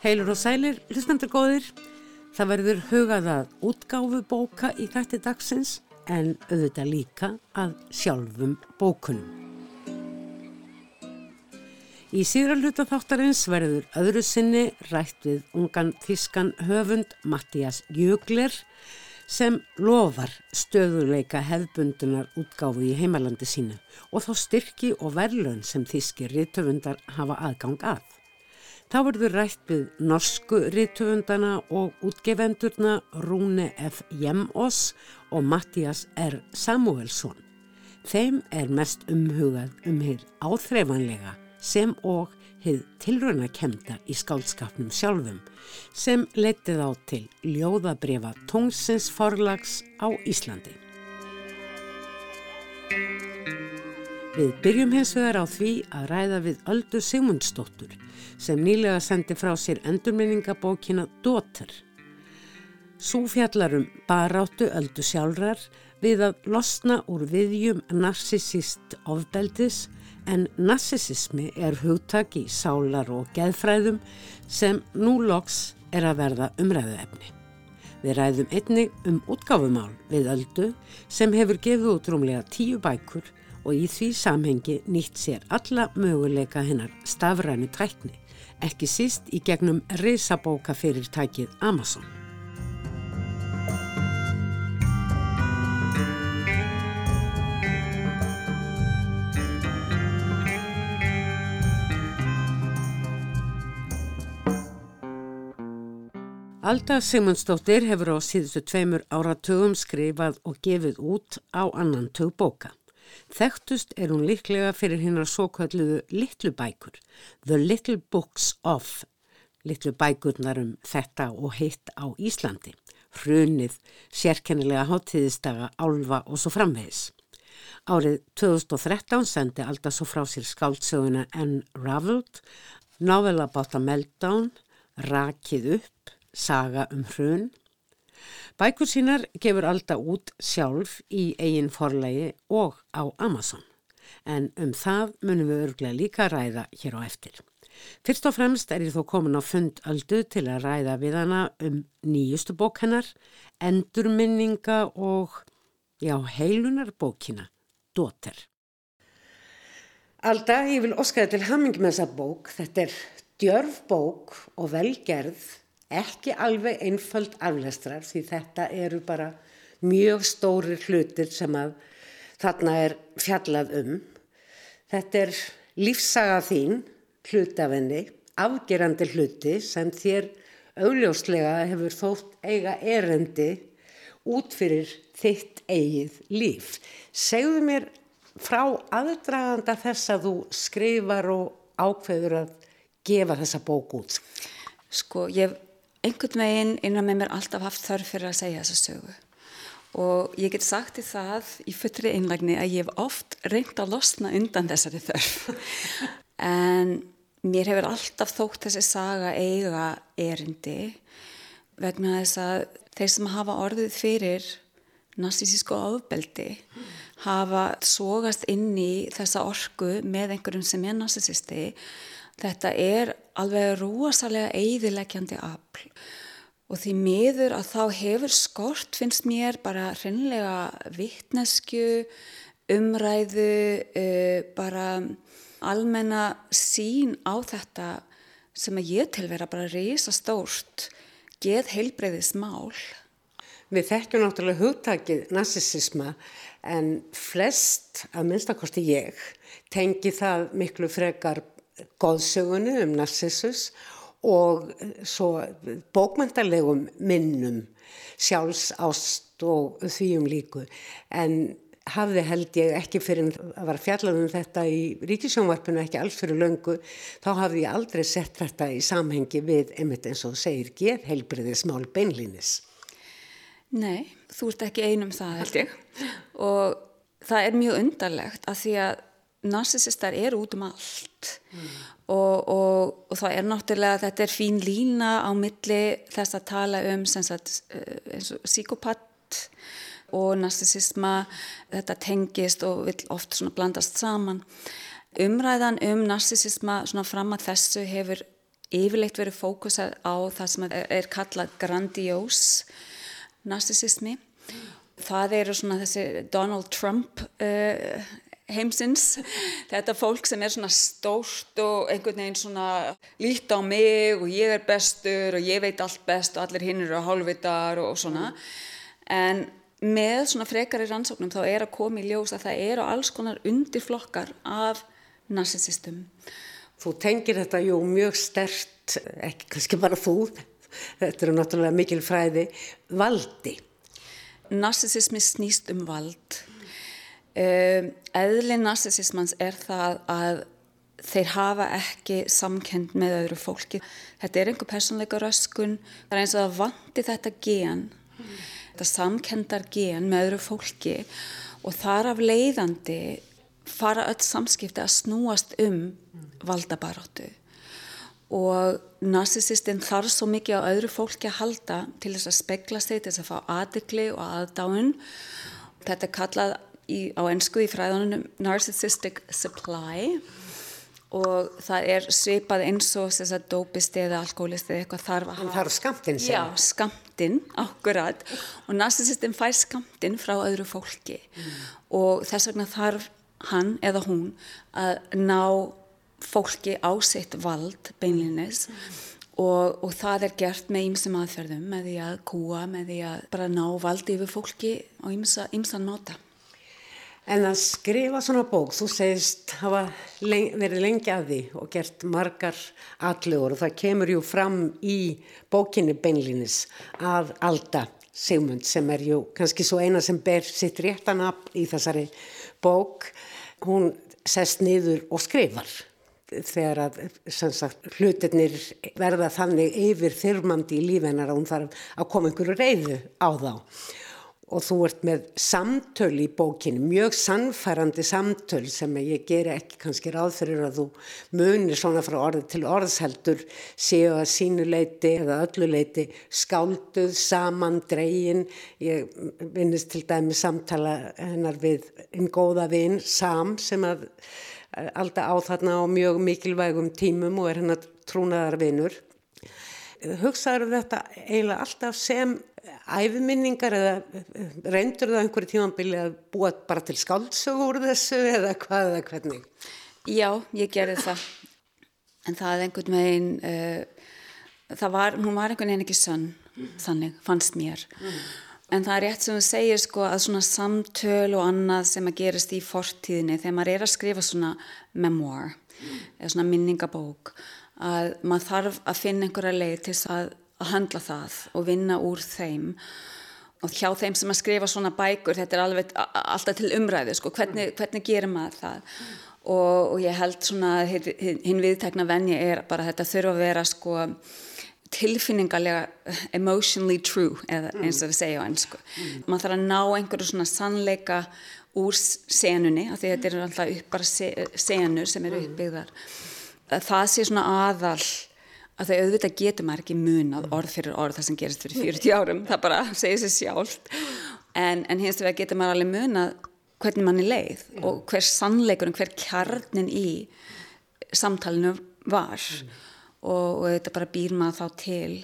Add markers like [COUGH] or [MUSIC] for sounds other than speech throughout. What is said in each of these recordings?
Heilur og sælir, hlustandur góðir. Það verður hugað að útgáfu bóka í þætti dagsins en auðvitað líka að sjálfum bókunum. Í síðra hluta þáttarins verður öðru sinni rætt við ungan þískan höfund Mattias Jögler sem lofar stöðuleika hefbundunar útgáfu í heimalandi sínu og þá styrki og verðlun sem þíski rítöfundar hafa aðgang að. Þá verður rætt við norsku rítöfundana og útgefendurna Rúne F. Jemós og Mattias R. Samuelsson. Þeim er mest umhugað um hér áþreifanlega sem og hér tilröna kemda í skálskapnum sjálfum sem letið á til ljóðabrefa Tóngsins forlags á Íslandi. Við byrjum hins vegar á því að ræða við Öldu Sigmundsdóttur sem nýlega sendi frá sér endurminningabókina Dóttir. Sú fjallarum baráttu Öldu sjálfrar við að losna úr viðjum narsisist ofbeldis en narsisismi er hugtak í sálar og geðfræðum sem nú loks er að verða umræðu efni. Við ræðum einnig um útgáfumál við Öldu sem hefur gefið út rúmlega tíu bækur og í því samhengi nýtt sér alla möguleika hennar stafrænu tækni, ekki síst í gegnum reysabóka fyrir tækið Amazon. Alda Sigmundsdóttir hefur á síðustu tveimur áratugum skrifað og gefið út á annan tug bóka. Þekktust er hún líklega fyrir hinnar svo kalluðu litlu bækur, The Little Books of, litlu bækurnar um þetta og hitt á Íslandi, hrunið, sérkennilega háttíðistaga, álfa og svo framvegis. Árið 2013 sendi alltaf svo frá sér skáldsöguna Unraveled, novella báta Meltdown, Rakið upp, Saga um hrun, Bækur sínar gefur alltaf út sjálf í eigin forlegi og á Amazon. En um það munum við örglega líka ræða hér á eftir. Fyrst og fremst er ég þó komin á fundaldu til að ræða við hana um nýjustu bók hennar, endurminninga og, já, heilunar bókina, Dóter. Alda, ég vil oskaði til hamming með þessa bók. Þetta er djörf bók og velgerð ekki alveg einföld aflestrar því þetta eru bara mjög stóri hlutir sem að þarna er fjallað um. Þetta er lífsaga þín, hlutafinni, afgerandi hluti sem þér augljóslega hefur þótt eiga erendi út fyrir þitt eigið líf. Segðu mér frá aðdraganda þess að þú skrifar og ákveður að gefa þessa bók út. Sko, ég einhvern veginn innan með mér alltaf haft þörf fyrir að segja þessa sögu. Og ég get sagt í það í fullri einlægni að ég hef oft reynd að losna undan þessari þörf. [LAUGHS] En mér hefur alltaf þótt þessi saga eiga erindi vegna þess að þeir sem hafa orðið fyrir narsísísku ofbeldi hafa sógast inn í þessa orku með einhverjum sem er narsísisti Þetta er alveg rúasalega eidilegjandi afl og því miður að þá hefur skort finnst mér bara hreinlega vittnesku, umræðu, uh, bara almenna sín á þetta sem að ég til vera bara reysa stórt, geð heilbreyðis mál. Við þekkjum náttúrulega hugtakið narsisisma en flest, að minnstakosti ég, tengi það miklu frekar góðsögunu um Narcissus og svo bókmæntalegum minnum sjálfsást og því um líku. En hafði held ég ekki fyrir að vera fjallað um þetta í ríkisjónvarpinu ekki alls fyrir löngu þá hafði ég aldrei sett þetta í samhengi við einmitt eins og segir geð heilbriðis mál beinlínis. Nei, þú ert ekki einum það. Held ég. Og það er mjög undarlegt að því að narsisistar er út um allt mm. og, og, og það er náttúrulega þetta er fín lína á milli þess að tala um sagt, eh, og narsisisma þetta tengist og vil oft blandast saman umræðan um narsisisma fram að þessu hefur yfirleitt verið fókusað á það sem er, kallað grandiós narcissismi. Það eru svona þessi Donald Trump uh, heimsins. Þetta fólk sem er svona stórt og einhvern veginn svona lít á mig og ég er bestur og ég veit allt best og allir hinn eru að hálfvitar og svona. En með svona frekari rannsóknum þá er að koma í ljós að það eru alls konar undirflokkar af narsisistum. Þú tengir þetta jú mjög stert, ekki kannski bara þú, þetta eru náttúrulega mikil fræði, valdi. Narsisismi snýst um vald. Um, eðli narsisismans er það að þeir hafa ekki samkend með öðru fólki. Þetta er einhver personleika röskun, það er eins og að vandi þetta gen, mm. þetta samkendar gen með öðru fólki og þar af leiðandi fara öll samskipti að snúast um valdabaróttu og narsisistinn þarf svo mikið á öðru fólki að halda til þess að spegla sig, til þess að fá aðdekli og aðdáinn. Þetta er kallað í, á ennsku í fræðunum narcissistic supply og það er svipað eins og þess að dópisti eða alkoholisti eða eitthvað þarf að hafa. Þarf skamtinn sem. Já, skamtinn, akkurat. Og narsisistinn fær skamtinn frá öðru fólki mm. og þess vegna þarf hann eða hún að ná fólki á sitt vald beinlinis mm. og, og það er gert með ýmsum aðferðum með því að kúa, með því að bara ná valdi yfir fólki á ýmsan nota. En að skrifa svona bók, þú segist hafa leng, verið lengi að því og gert margar allugur og það kemur jú fram í bókinni beinlinis að Alda Sigmund sem er jú kannski svo eina sem ber sitt réttan upp í þessari bók hún sest niður og skrifar. Þegar að sagt, hlutirnir verða þannig yfir þyrmandi í lífennar að hún þarf að koma einhverju reyðu á þá og þú ert með samtöl í bókinu, mjög sannfærandi samtöl sem ég ger ekki kannski ráð fyrir að þú munir svona frá orði til orðsheldur séu að sínuleiti eða ölluleiti skálduð, saman, dreyin. Ég vinnist til dæmi samtala hennar við einn góða vinn, Sam, sem að alltaf á þarna á mjög mikilvægum tímum og er hennar trúnaðarvinur. Hugsaður þetta eiginlega alltaf sem æfiminningar eða reyndur það einhverju tímanbili að búa bara til skáldsögur úr þessu eða hvað eða hvernig? Já, ég gerði það en það er einhvern veginn uh, það var, hún var einhvern veginn ekki sann þannig, fannst mér mm. en það er rétt sem þú segir sko að svona samtöl og annað sem að gerast í fortíðinni þegar maður er að skrifa svona memoir mm. eða svona minningabók að maður þarf að finna einhverja leið til þess að að handla það og vinna úr þeim. Og hjá þeim sem að skrifa svona bækur þetta er alveg alltaf til umræðu sko, hvernig, hvernig gerir maður það? Og, og ég held svona hinn viðtekna venni er bara þetta þurfa að vera sko tilfinningarlega emotionally true eða eins og við segja á ennsku mm. maður þarf að ná einhverju svona sannleika úr senunni af því þetta er alltaf upp bara senur sem eru uppbyggðar. Það sé svona aðal að þau auðvitað getur maður ekki munað orð fyrir orð það sem gerist fyrir 40 árum það bara [LAUGHS] segir sér sjálft en, en hins vegar getur maður alveg munað hvernig manni leið mm. og hver sannleikurinn, hver kjarnin í samtalenu var mm. og, og þetta bara býr maður þá til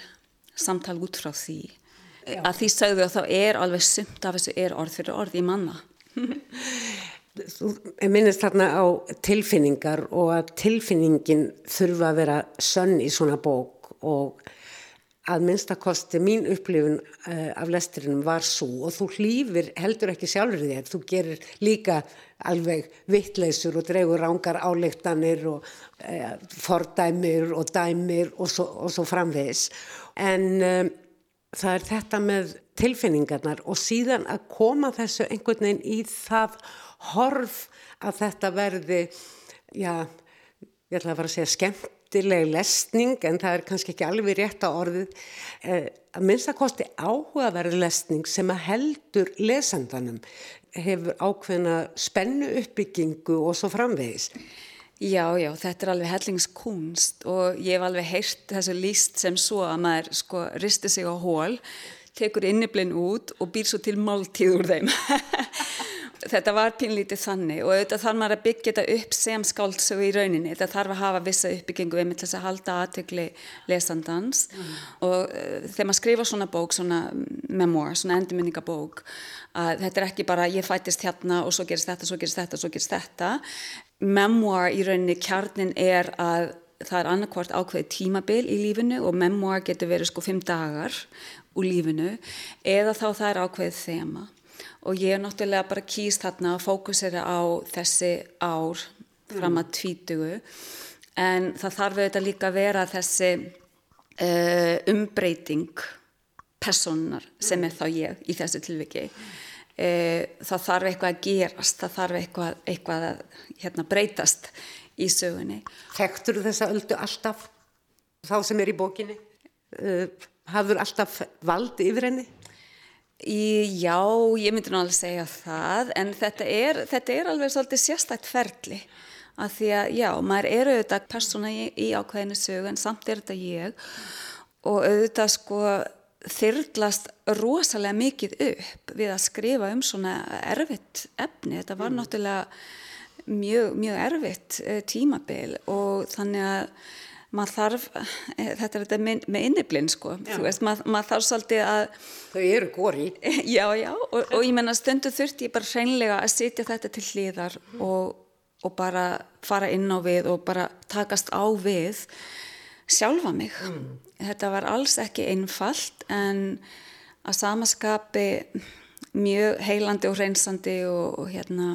samtal út frá því Já. að því sagðu að þá er alveg sumt af þessu er orð fyrir orð í manna [LAUGHS] Þú minnist þarna á tilfinningar og að tilfinningin þurfa að vera sönn í svona bók og að minnstakosti mín upplifun uh, af lesturinnum var svo og þú hlýfir heldur ekki sjálfur þér, þú gerir líka alveg vittleysur og dregur rángar áleiktanir og uh, fordæmir og dæmir og svo, og svo framvegis. En um, það er þetta með tilfinningarnar og síðan að koma þessu einhvern veginn í það horf að þetta verði, já, ég ætla að fara að segja skemmtileg lesning en það er kannski ekki alveg rétt á orðið, eh, að minnst að kosti áhugaverð lesning sem að heldur lesandanum hefur ákveðna spennu uppbyggingu og svo framvegis. Já, já, þetta er alveg hellingskunst og ég hef alveg heyrt þessu líst sem svo að maður sko risti sig á hól, tekur inniblinn út og býr svo til máltíð úr þeim. [LAUGHS] þetta var pínlítið þannig og auðvitað þarf maður að byggja þetta upp sem skáldsögu í rauninni. Þetta þarf að hafa vissa uppbyggingu með þess að halda aðtökli lesandans mm. og uh, þegar maður skrifa svona bók, svona memoir, svona endurminningabók, að þetta er ekki bara ég fætist hérna og svo gerist þetta, svo gerist þetta, svo gerist þetta. Memoir í rauninni, kjarnin er að það er annarkvart ákveði tímabil í lífinu og memoir getur verið sko fimm dagar úr lífinu eða þá það er ákveðið þema og ég er náttúrulega bara kýst þarna að fókusera á þessi ár fram að tvítugu en það þarf auðvitað líka að vera þessi uh, umbreyting personar sem er þá ég í þessu tilviki. Uh, það þarf eitthvað að gerast það þarf eitthvað, eitthvað að hérna, breytast í sögunni. Þekktur þessa öldu alltaf? Þá sem er í bókinni? Uh, hafður alltaf vald yfir henni? Í, já, ég myndi nú alveg segja það en þetta er, þetta er alveg svolítið sérstækt ferli. Að því að já, maður eru auðvitað persóna í, í ákveðinu sögu en samt er þetta ég. Og auðvitað sko þyrglast rosalega mikið upp við að skrifa um svona erfitt efni, þetta var mm. náttúrulega mjög, mjög erfitt eh, tímabil. Og þannig að maður þarf, eh, þetta er þetta með, með inniblinn sko, já. þú veist, maður, maður þarf svolítið að þau eru góri [LAUGHS] já, já, og, og ég menna stundu þurfti ég bara hreinlega að sitja þetta til hlýðar mm. og, og bara fara inn á við og bara takast á við sjálfa mig mm. þetta var alls ekki einfalt en að samaskapi mjög heilandi og hreinsandi og, og hérna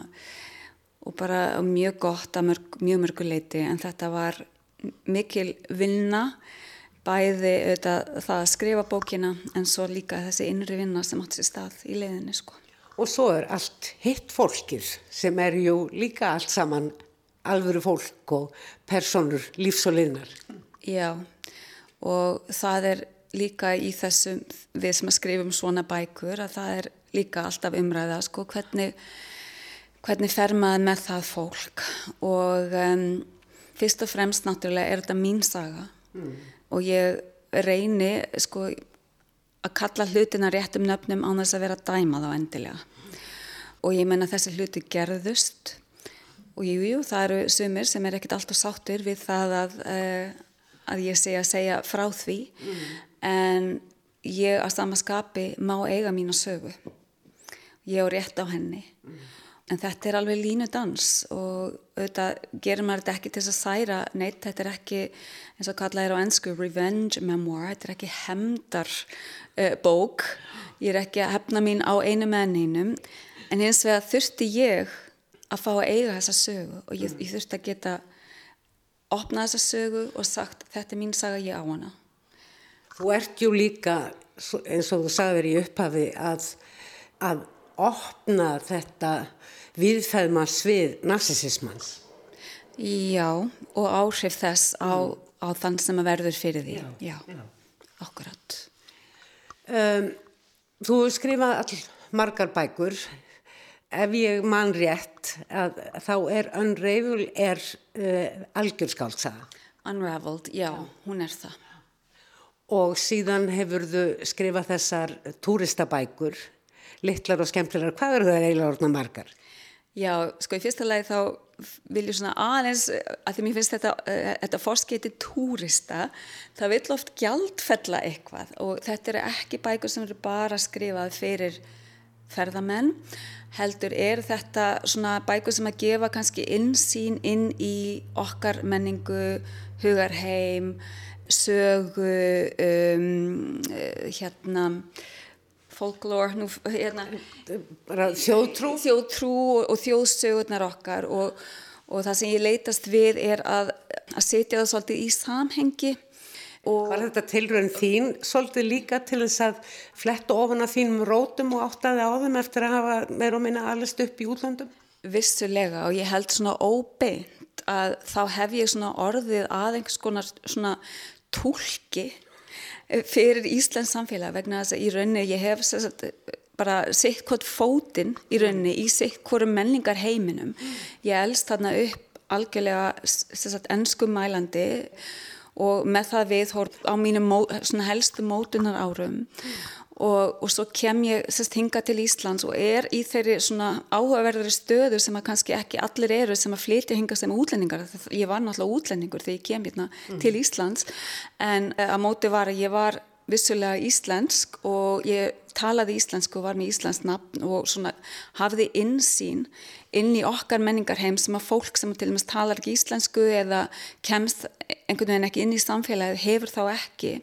og bara mjög gott að mörg, mjög mörguleiti en þetta var mikil vinna bæði auðvitað, það að skrifa bókina en svo líka þessi innri vinna sem átt sér stað í leiðinni sko. Og svo er allt hitt fólkið sem er jú líka allt saman alvöru fólk og personur lífs og liðnar. Já og það er líka í þessum við sem að skrifum svona bækur að það er líka alltaf umræða sko hvernig, hvernig fer maður með það fólk og um, fyrst og fremst náttúrulega er þetta mín saga mm. og ég reyni sko að kalla hlutina réttum nöfnum án þess að vera dæmað á endilega og ég menna þessi hluti gerðust og jújú jú, það eru sumir sem er ekkert alltaf sáttur við það að, uh, að ég segja, segja frá því mm. en ég að sama skapi má eiga mín að sögu ég á rétt á henni mm. En þetta er alveg línu dans og auðvitað gerir maður þetta ekki til þess að særa neitt, þetta er ekki eins og kallað er á ennsku revenge memoir, þetta er ekki hemdar uh, bók, ég er ekki að hefna mín á einu menninum en hins vegar þurfti ég að fá að eiga þessa sögu og ég, ég þurfti að geta opnað þessa sögu og sagt þetta er mín saga ég á hana. Þú ert jú líka eins og þú sagðir í upphafi að, að opna þetta viðfæðma svið narsisismans. Já, og áhrif þess á, mm. á þann sem að verður fyrir því. Já, já. akkurat. Um, þú skrifað all margar bækur. Ef ég man rétt að þá er Unravel er uh, algjörskálsaða. Unraveled, já, hún er það. Og síðan hefur þú skrifað þessar túristabækur, litlar og skemmtilegar. Hvað eru það eiginlega orðna margar? Já, sko í fyrsta lagi þá vil ég svona aðeins, að því mér finnst þetta, uh, þetta fórskeiti túrista, það vil oft gjaldfella eitthvað og þetta eru ekki bækur sem eru bara skrifað fyrir ferðamenn, heldur er þetta svona bækur sem að gefa kannski insýn inn í okkar menningu, hugarheim, sögu, um, hérna, folklore, nú, hérna, þjóðtrú, þjóðtrú og þjóðsögurnar okkar og, og það sem ég leitast við er að, að setja það svolítið í samhengi. Var þetta tilröðin þín svolítið líka til þess að fletta ofan að þínum rótum og áttaði á þeim eftir að hafa meira og minna allast upp í útlandum? Vissulega og ég held svona óbeint að þá hef ég svona orðið að einhvers konar svona tólki fyrir Íslands samfélag vegna þess að í rauninni ég hef sagt, bara sitt hvort fótinn í rauninni í sitt hverju menningar heiminum ég elst þarna upp algjörlega ennskum mælandi og með það við á mínum mó, helstu mótunar árum og, og svo kem ég sérst hinga til Íslands og er í þeirri svona áhugaverðari stöðu sem að kannski ekki allir eru sem að flytja hinga sem útlendingar. Ég var náttúrulega útlendingur þegar ég kem hérna mm. til Íslands. En að móti var að ég var vissulega íslensk og ég talaði íslensku og var með íslensk nafn og svona hafði insýn inn í okkar menningarheim sem að fólk sem til og meins talar ekki íslensku eða kemst einhvern veginn ekki inn í samfélagið hefur þá ekki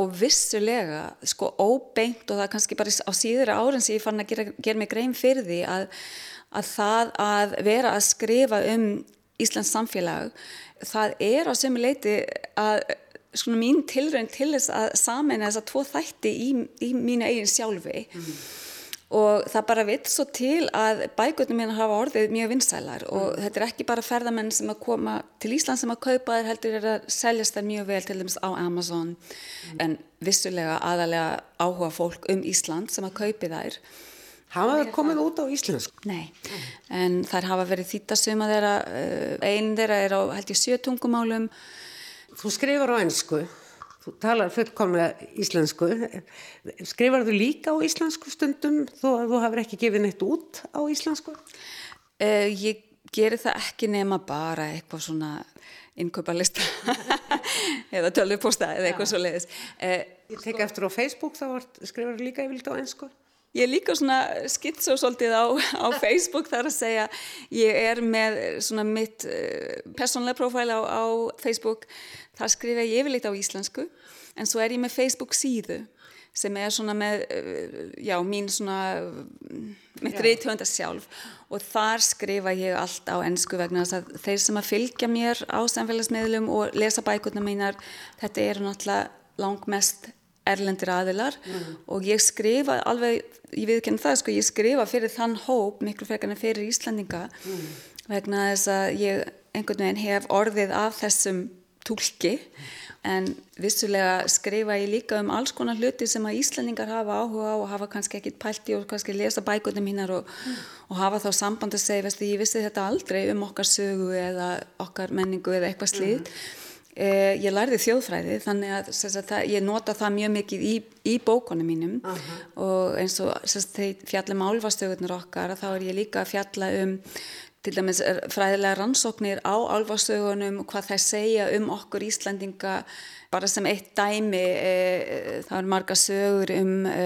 og vissulega sko óbeint og það er kannski bara á síðura árin sem ég fann að gera, gera mig grein fyrir því að, að það að vera að skrifa um Íslands samfélag það er á sömu leiti að svona mín tilrönd til þess að sameina þess að tvo þætti í, í mínu eigin sjálfi mm -hmm. Og það bara vitt svo til að bækutnum mín hafa orðið mjög vinsælar. Og mm. þetta er ekki bara ferðamenn sem að koma til Ísland sem að kaupa þér heldur er að seljast þær mjög vel til dæmis á Amazon. Mm. En vissulega aðalega áhuga fólk um Ísland sem að kaupi þær. Hafa það komið út á íslensku? Nei, en þær hafa verið þýttasum að þeirra, eh, einn þeirra er á held ég sjötungumálum Þú skrifar á ennsku, þú talar fullkomlega íslensku, skrifar þú líka á íslensku stundum þó að þú hafur ekki gefið neitt út á íslensku? Uh, ég gerir það ekki nema bara eitthvað svona innköparlista [LAUGHS] eða tölvuposta eða eitthvað ja. svo leiðis. Uh, ég tek eftir á Facebook þá skrifar þú líka yfirlega á ennsku? Ég líka svona skitso svolítið á, á Facebook þar að segja ég er með svona mitt uh, personlega profæl á, á Facebook. Þar skrifa ég yfirleitt á íslensku en svo er ég með Facebook síðu sem er svona með, uh, já, mín svona, mitt reythönda sjálf. Og þar skrifa ég allt á ennsku vegna þess að þeir sem að fylgja mér á samfélagsmiðlum og lesa bækurna mínar, þetta eru náttúrulega langmest erlendir aðilar mm. og ég skrifa alveg, ég viðkenn það sko, ég skrifa fyrir þann hóp miklu frekar en fyrir Íslandinga mm. vegna þess að ég einhvern veginn hef orðið af þessum tólki en vissulega skrifa ég líka um alls konar hluti sem að Íslandingar hafa áhuga á og hafa kannski ekkit pælti og kannski lesa bækundum hinnar og, mm. og hafa þá samband að segja, veist, ég vissi þetta aldrei um okkar sögu eða okkar menningu eða eitthvað mm. Eh, ég lærði þjóðfræði þannig að, að það, ég nota það mjög mikið í, í bókunum mínum uh -huh. og eins og þegar fjallum álfastöðunar okkar þá er ég líka að fjalla um til dæmis fræðilega rannsóknir á álfastöðunum og hvað það segja um okkur Íslandinga bara sem eitt dæmi e, það er marga sögur um e,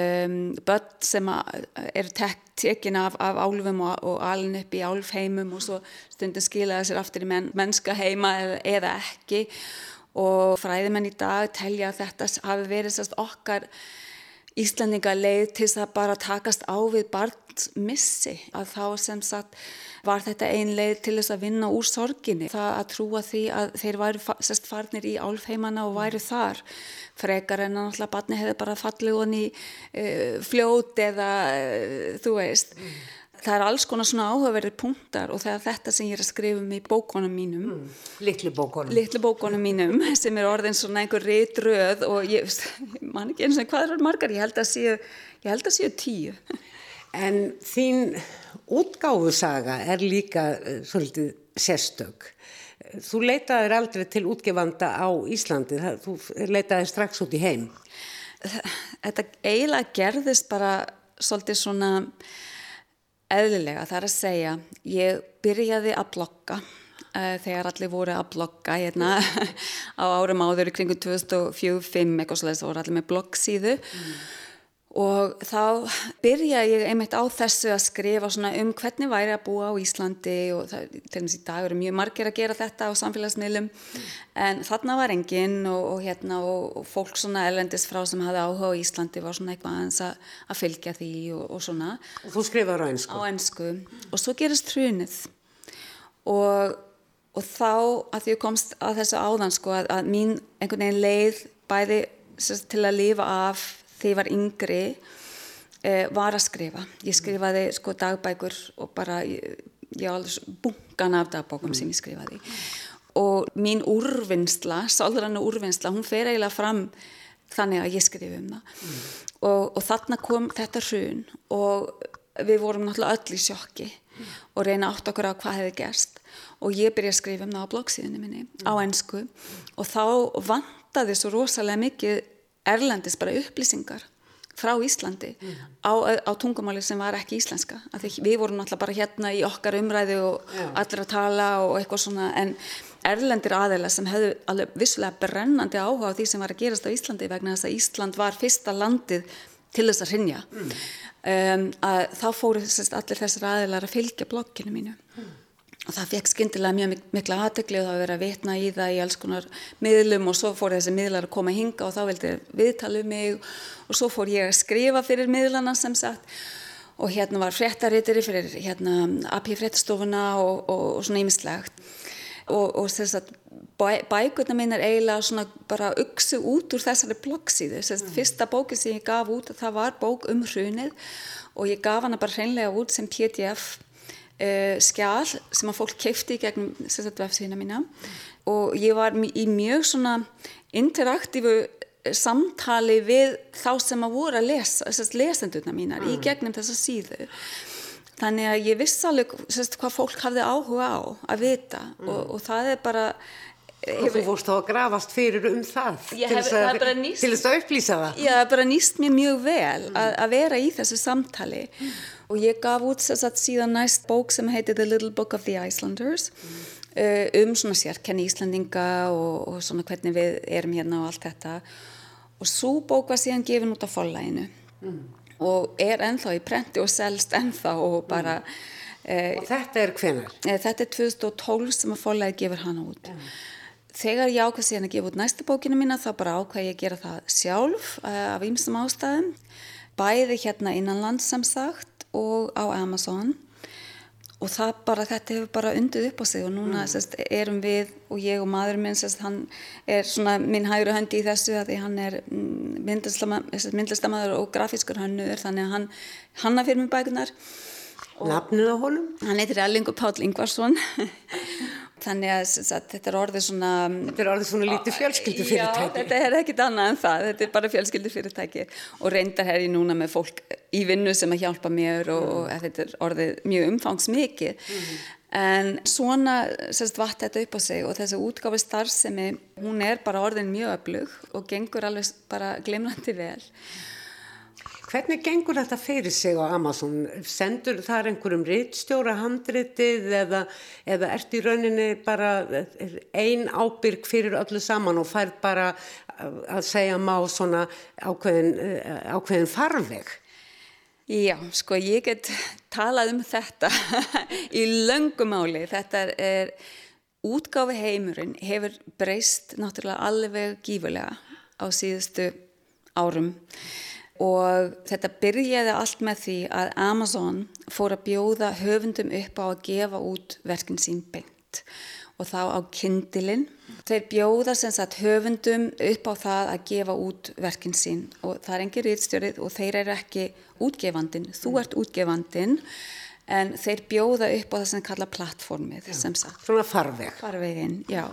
börn sem eru tekin af, af álfum og, og alin upp í álfheimum og svo stundum skilaði sér aftur í menn, mennska heima eða, eða ekki. Og fræðimenn í dag telja að þetta hafi verið okkar Íslandinga leið til þess að bara takast á við barnsmissi að þá sem sagt var þetta ein leið til þess að vinna úr sorginni. Það að trúa því að þeir væri sest farnir í álfheimana og væri þar. Frekar en náttúrulega barni hefði bara fallið honni uh, fljót eða uh, þú veist. Mm. Það er alls konar svona áhugaverðir punktar og það er þetta sem ég er að skrifa um í bókonum mínum. Mm. Littlu bókonum. Littlu bókonum mínum [LAUGHS] sem er orðin svona einhver ritröð og ég [LAUGHS] man ekki eins og hvað er margar, ég held að séu, held að séu tíu. En þín útgáfusaga er líka uh, svolítið sérstök. Þú leitaðir aldrei til útgefanda á Íslandi, þú leitaðir strax út í heim. Þetta eiginlega gerðist bara svolítið svona eðlilega, það er að segja, ég byrjaði að blokka uh, þegar allir voru að blokka hérna [LAUGHS] á árum áður kringum 2004-2005 eitthvað svolítið, það voru allir með bloggsíðu mm og þá byrja ég einmitt á þessu að skrifa um hvernig væri að búa á Íslandi og það, til dæmis í dag eru mjög margir að gera þetta á samfélagsmiðlum mm. en þarna var enginn og, og, hérna, og, og fólk svona elendis frá sem hafði áhuga á Íslandi var svona eitthvað aðeins að, að fylgja því og svona. Og þú skrifaður á einsku? Á einsku og svo gerist hrunið og þá að því komst að þessu áðan sko að, að mín einhvern veginn leið bæði til að lifa af þegar ég var yngri eh, var að skrifa. Ég skrifaði sko dagbækur og bara ég á alveg bunkan af dagbókum mm. sem ég skrifaði og mín úrvinnsla, sálrannu úrvinnsla hún fer eiginlega fram þannig að ég skrifi um það mm. og, og þarna kom þetta hrun og við vorum náttúrulega öll í sjokki mm. og reyna átt okkur á hvað hefði gerst og ég byrja að skrifa um það á bloggsíðunni minni á ennsku og þá vantaði svo rosalega mikið erlendis bara upplýsingar frá Íslandi mm. á, á tungumáli sem var ekki íslenska við vorum alltaf bara hérna í okkar umræðu og Já. allir að tala og eitthvað svona en erlendir aðeila sem hefðu alveg vissulega brennandi áhuga á því sem var að gerast á Íslandi vegna þess að Ísland var fyrsta landið til þess að rinja mm. um, að þá fóru allir þessar aðeilar að fylgja blokkinu mínu mm. Og það fekk skindilega mjög mikla aðdegli og það verið að vitna í það í alls konar miðlum og svo fór þessi miðlar að koma að hinga og þá vildi viðtala um mig og svo fór ég að skrifa fyrir miðlana sem sagt. Og hérna var fréttaritiri fyrir hérna AP fréttastofuna og, og, og svona ímislegt og, og sagt, bæ, bækurna mín er eiginlega svona bara uksu út úr þessari bloggsíðu. Mm. fyrsta bókin sem ég gaf út það var bók um hrunið og ég gaf hana bara hreinlega út sem pdf uh, skjál sem að fólk keipti í gegnum vefsíðina mína og ég var í mjög svona interaktífu samtali við þá sem að voru að lesa, lesendurna mínar mm. í gegnum þessa síðu þannig að ég viss alveg sérst, hvað fólk hafði áhuga á að vita mm. og, og það er bara og þú fórst þá að grafast fyrir um það til þess að upplýsa það já, það bara nýst mér mjög vel mm. að, að vera í þessu samtali mm. og ég gaf út þess að síðan næst bók sem heitir The Little Book of the Icelanders mm. uh, um svona sérkenni Íslandinga og, og svona hvernig við erum hérna og allt þetta og svo bók var síðan gefin út á follæginu mm og er enþá í prenti og selst enþá og bara mm. eh, og þetta er hvenar? Eh, þetta er 2012 sem að fólagi gefur hana út mm. Þegar ég ákvæði síðan að gefa út næsta bókinu mína þá bara ákvæði ég að gera það sjálf eh, af ýmstum ástæðum bæði hérna innanlands sem sagt og á Amazon og það bara, þetta hefur bara undið upp á sig og núna mm. sest, erum við og ég og maður minn, sest, hann er svona minn hægru höndi í þessu að því hann er mm, myndlistamæður og grafískur hannur þannig að hann hanna fyrir mig bækunar Nafnið á honum? Hann heitir Ellingur Páll Ingvarsson [LAUGHS] þannig að, að þetta er orðið svona Þetta er orðið svona lítið fjölskyldufyrirtæki. Já, þetta er ekkit annað en það. Þetta er bara fjölskyldufyrirtæki. Og reyndar er ég núna með fólk í vinnu sem að hjálpa mér og, mm. og þetta er orðið mjög umfangsmikið. Mm. en svona sérst vatt þetta upp á sig og þessi útgáfi starfsemi hún er bara orðin mjög öflug og gengur alveg bara glimlandi vel Hvernig gengur þetta fyrir sig á Amazon? Sendur þar einhverjum rittstjóra handritið eða, eða ert í rauninni bara ein ábyrg fyrir öllu saman og fær bara að segja má svona ákveðin, ákveðin farveg? Já, sko ég get talað um þetta [LAUGHS] í löngumáli. Þetta er, útgáfi heimurinn hefur breyst náttúrulega alveg gífurlega á síðustu árum og þetta byrjaði allt með því að Amazon fór að bjóða höfundum upp á að gefa út verkinn sín beint og þá á kindilinn. Þeir bjóða sem sagt höfundum upp á það að gefa út verkinn sín og það er engin rýðstjórið og þeir eru ekki útgefandin, þú ert útgefandin en þeir bjóða upp á það sem kalla plattformið sem sagt. Svona farveg. Farveginn, já.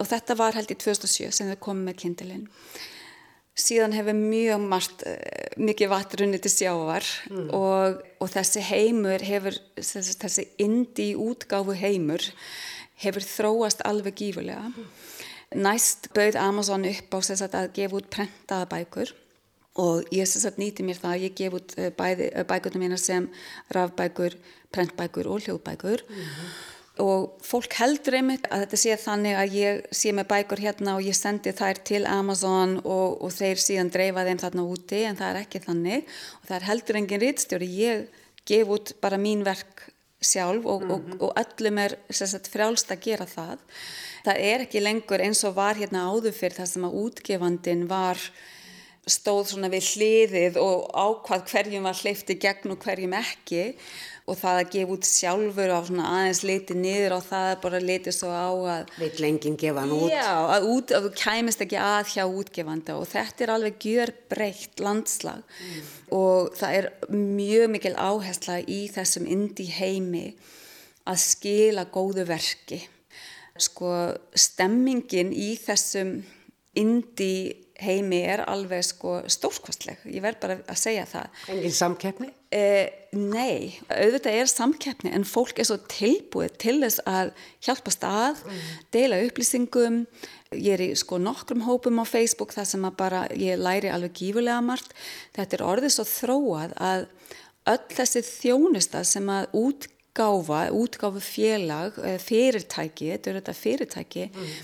Og þetta var held í 2007 sem þau komið með kindilinn síðan hefur mjög margt, eh, mikið vatnrunni til sjávar mm. og, og þessi heimur hefur, þessi, þessi indi útgáfu heimur hefur þróast alveg gífulega. Mm. Næst bauð Amazon upp á sagt, að gefa út prentaða bækur og ég sagt, nýti mér það að ég gef út eh, eh, bækurna mína sem rafbækur, prentbækur og hljóðbækur. Mm -hmm og fólk heldur einmitt að þetta sé þannig að ég sé með bækur hérna og ég sendi þær til Amazon og, og þeir síðan dreifa þeim þarna úti en það er ekki þannig og það er heldur engin rítstjóri, ég gef út bara mín verk sjálf og, mm -hmm. og, mhm. og öllum er sagt, frjálst að gera það. Það er ekki lengur eins og var hérna áður fyrir það sem að útgefandin var stóð svona við hliðið og ákvað hverjum var hleyfti gegn og hverjum ekki og það að gefa út sjálfur og aðeins leiti niður og það bara leiti svo á að veit lengin gefa hann út já, að, út, að þú kæmist ekki að hjá útgefanda og þetta er alveg gjör breytt landslag mm. og það er mjög mikil áhersla í þessum indi heimi að skila góðu verki sko stemmingin í þessum indie heimi er alveg sko stórkostleg, ég verð bara að segja það. Engin samkeppni? Eh, nei, auðvitað er samkeppni en fólk er svo tilbúið til þess að hjálpa stað, mm. deila upplýsingum, ég er í sko nokkrum hópum á Facebook þar sem að bara ég læri alveg gífulega margt. Þetta er orðið svo þróað að öll þessi þjónusta sem að útgáfa, útgáfu félag, fyrirtæki, þetta er þetta fyrirtæki, mm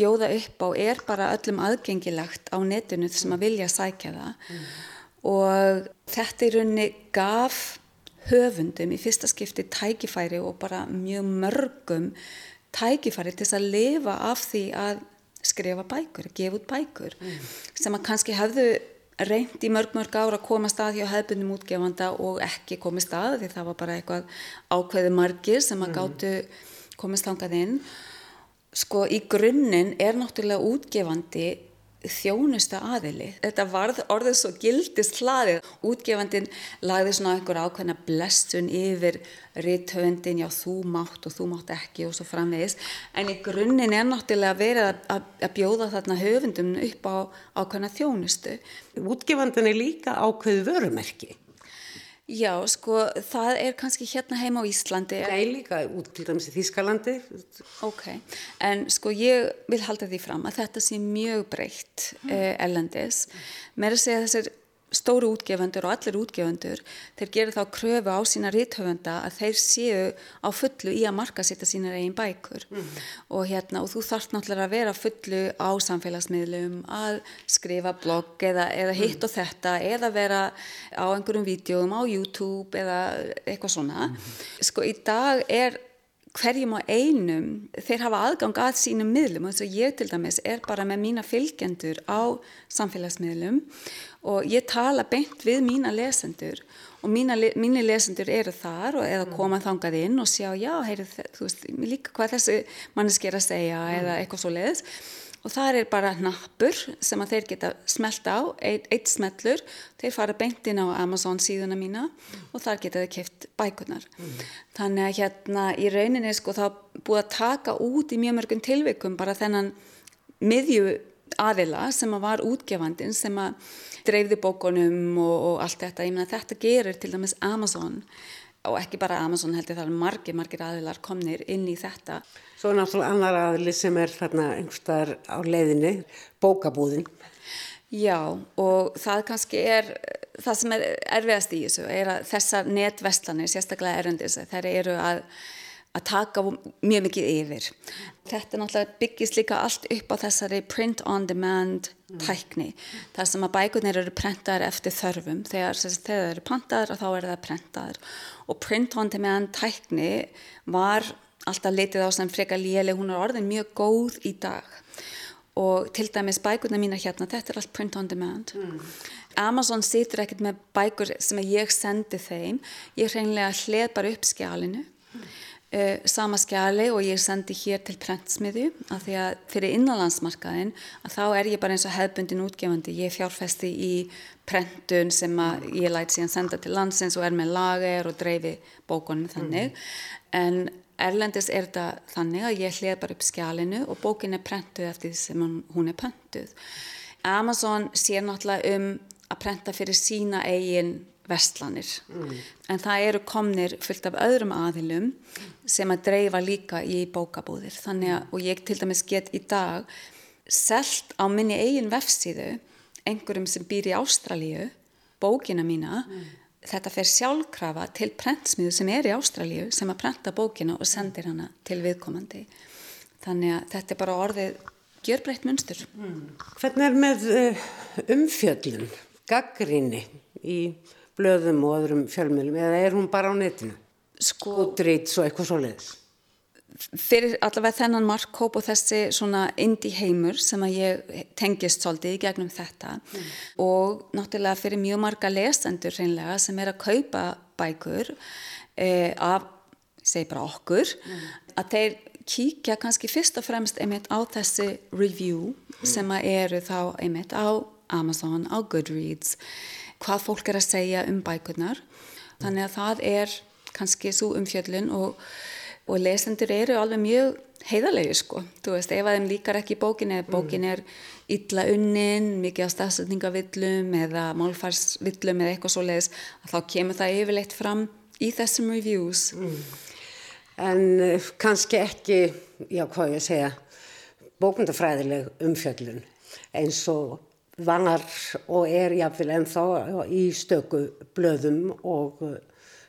bjóða upp á er bara öllum aðgengilegt á netinu sem að vilja sækja það mm. og þetta í rauninni gaf höfundum í fyrsta skipti tækifæri og bara mjög mörgum tækifæri til að lifa af því að skrifa bækur, gefa út bækur mm. sem að kannski hefðu reynd í mörg mörg ára að koma stað hjá hefðbundum útgefanda og ekki komið stað því það var bara eitthvað ákveði margir sem að mm. gáttu komið stangað inn Sko í grunninn er náttúrulega útgefandi þjónusta aðili. Þetta varð orðið svo gildist hlaðið. Útgefandin lagði svona einhver ákveðna blessun yfir rithöfundin, já þú mátt og þú mátt ekki og svo framvegis. En í grunninn er náttúrulega verið að, að, að bjóða þarna höfundum upp á ákveðna þjónustu. Útgefandin er líka ákveð vörumerki. Já, sko, það er kannski hérna heima á Íslandi. Nei, líka út til dæmis í Þískalandi. Ok, en sko ég vil halda því fram að þetta sé mjög breytt mm. eh, ellendis. Mér er að segja þessir stóru útgefundur og allir útgefundur þeir gerir þá kröfu á sína rítthöfunda að þeir séu á fullu í að marka sitta sína eigin bækur mm. og hérna og þú þarf náttúrulega að vera fullu á samfélagsmiðlum að skrifa blogg eða, eða hitt og þetta eða vera á einhverjum vídjóum á YouTube eða eitthvað svona mm. sko í dag er hverjum á einum þeir hafa aðgang að sínum miðlum og þess að ég til dæmis er bara með mína fylgjendur á samfélagsmiðlum og ég tala beint við mína lesendur og mína, mínu lesendur eru þar og eða koma þangað inn og sjá já, heyri, þú veist, líka hvað þessi manneski er að segja mm. eða eitthvað svo leiðis og það er bara nappur sem að þeir geta smelt á, eitt, smellur þeir fara beint inn á Amazon síðuna mína mm. og þar geta þeir kæft bækunar mm. þannig að hérna í rauninni sko þá búið að taka út í mjög mörgum tilvikum bara þennan miðju aðila sem að var útgefandin sem að dreifði bókunum og, og allt þetta, ég meina þetta gerir til dæmis Amazon og ekki bara Amazon heldur það er margir, margir aðilar komnir inn í þetta. Svo er náttúrulega annar aðili sem er þarna einhverstaðar á leiðinni, bókabúðin. Já og það kannski er, það sem er erfiðast í þessu er að þessar netvestlanir, sérstaklega erundis, þær eru að að taka mjög mikið yfir. Þetta náttúrulega byggist líka allt upp á þessari print on demand tækni. Það sem að bækurnir eru prentaðar eftir þörfum. Þegar það eru pantaðar og þá eru það prentaðar. Og print on demand tækni var alltaf litið á sem freka léli. Hún er orðin mjög góð í dag. Og til dæmis bækurna mína hérna, þetta er allt print on demand. Mm. Amazon situr ekkert með bækur sem ég sendi þeim. Ég hreinlega hlið bara upp skjálinu. Mm Uh, sama skjali og ég sendi hér til prentsmiðu af því að fyrir innanlandsmarkaðin að þá er ég bara eins og hefbundin útgefandi. Ég fjárfesti í prentun sem að ég læti síðan senda til landsins og er með lager og dreifi bókunum þannig. Mm. en erlendis er þetta þannig að ég hlið bara upp skjalinu og bókin er prentuð eftir því sem hún er prentuð. Amazon sér náttúrulega um að prenta fyrir sína eigin vestlanir mm. en það eru komnir fullt af öðrum aðilum sem að dreifa líka í bókabúðir þannig að, og ég til dæmis get í dag selt á minni eigin vefsíðu einhverjum sem býr í Ástralíu bókina mína mm. þetta fer sjálfkrafa til prentsmiðu sem er í Ástralíu sem að prenta bókina og sendir hana til viðkomandi þannig að þetta er bara orðið gjörbreytt munstur mm. Hvernig er með uh, umfjöllun, gaggrinni í blöðum og öðrum fjölmjölum eða er hún bara á netinu? Sko, Goodreads og eitthvað svo leiðis? Fyrir allavega þennan markkóp og þessi svona indie heimur sem að ég tengist svolítið í gegnum þetta mm. og náttúrulega fyrir mjög marga lesendur reynlega sem er að kaupa bækur eh, af, segi bara okkur, mm. að þeir kíkja kannski fyrst og fremst einmitt á þessi review mm. sem að eru þá einmitt á Amazon, á Goodreads hvað fólk er að segja um bækurnar þannig að það er kannski svo umfjöllun og, og lesendur eru alveg mjög heiðalegi sko, þú veist, ef að þeim líkar ekki bókin eða bókin er illa unnin, mikið á stafsendingavillum eða málfarsvillum eða eitthvað svo leiðis, þá kemur það yfirleitt fram í þessum reviews. Mm. En uh, kannski ekki, já hvað ég segja, bókundafræðileg umfjöllun eins og vanar og er jáfnvel ennþá í stöku blöðum og uh,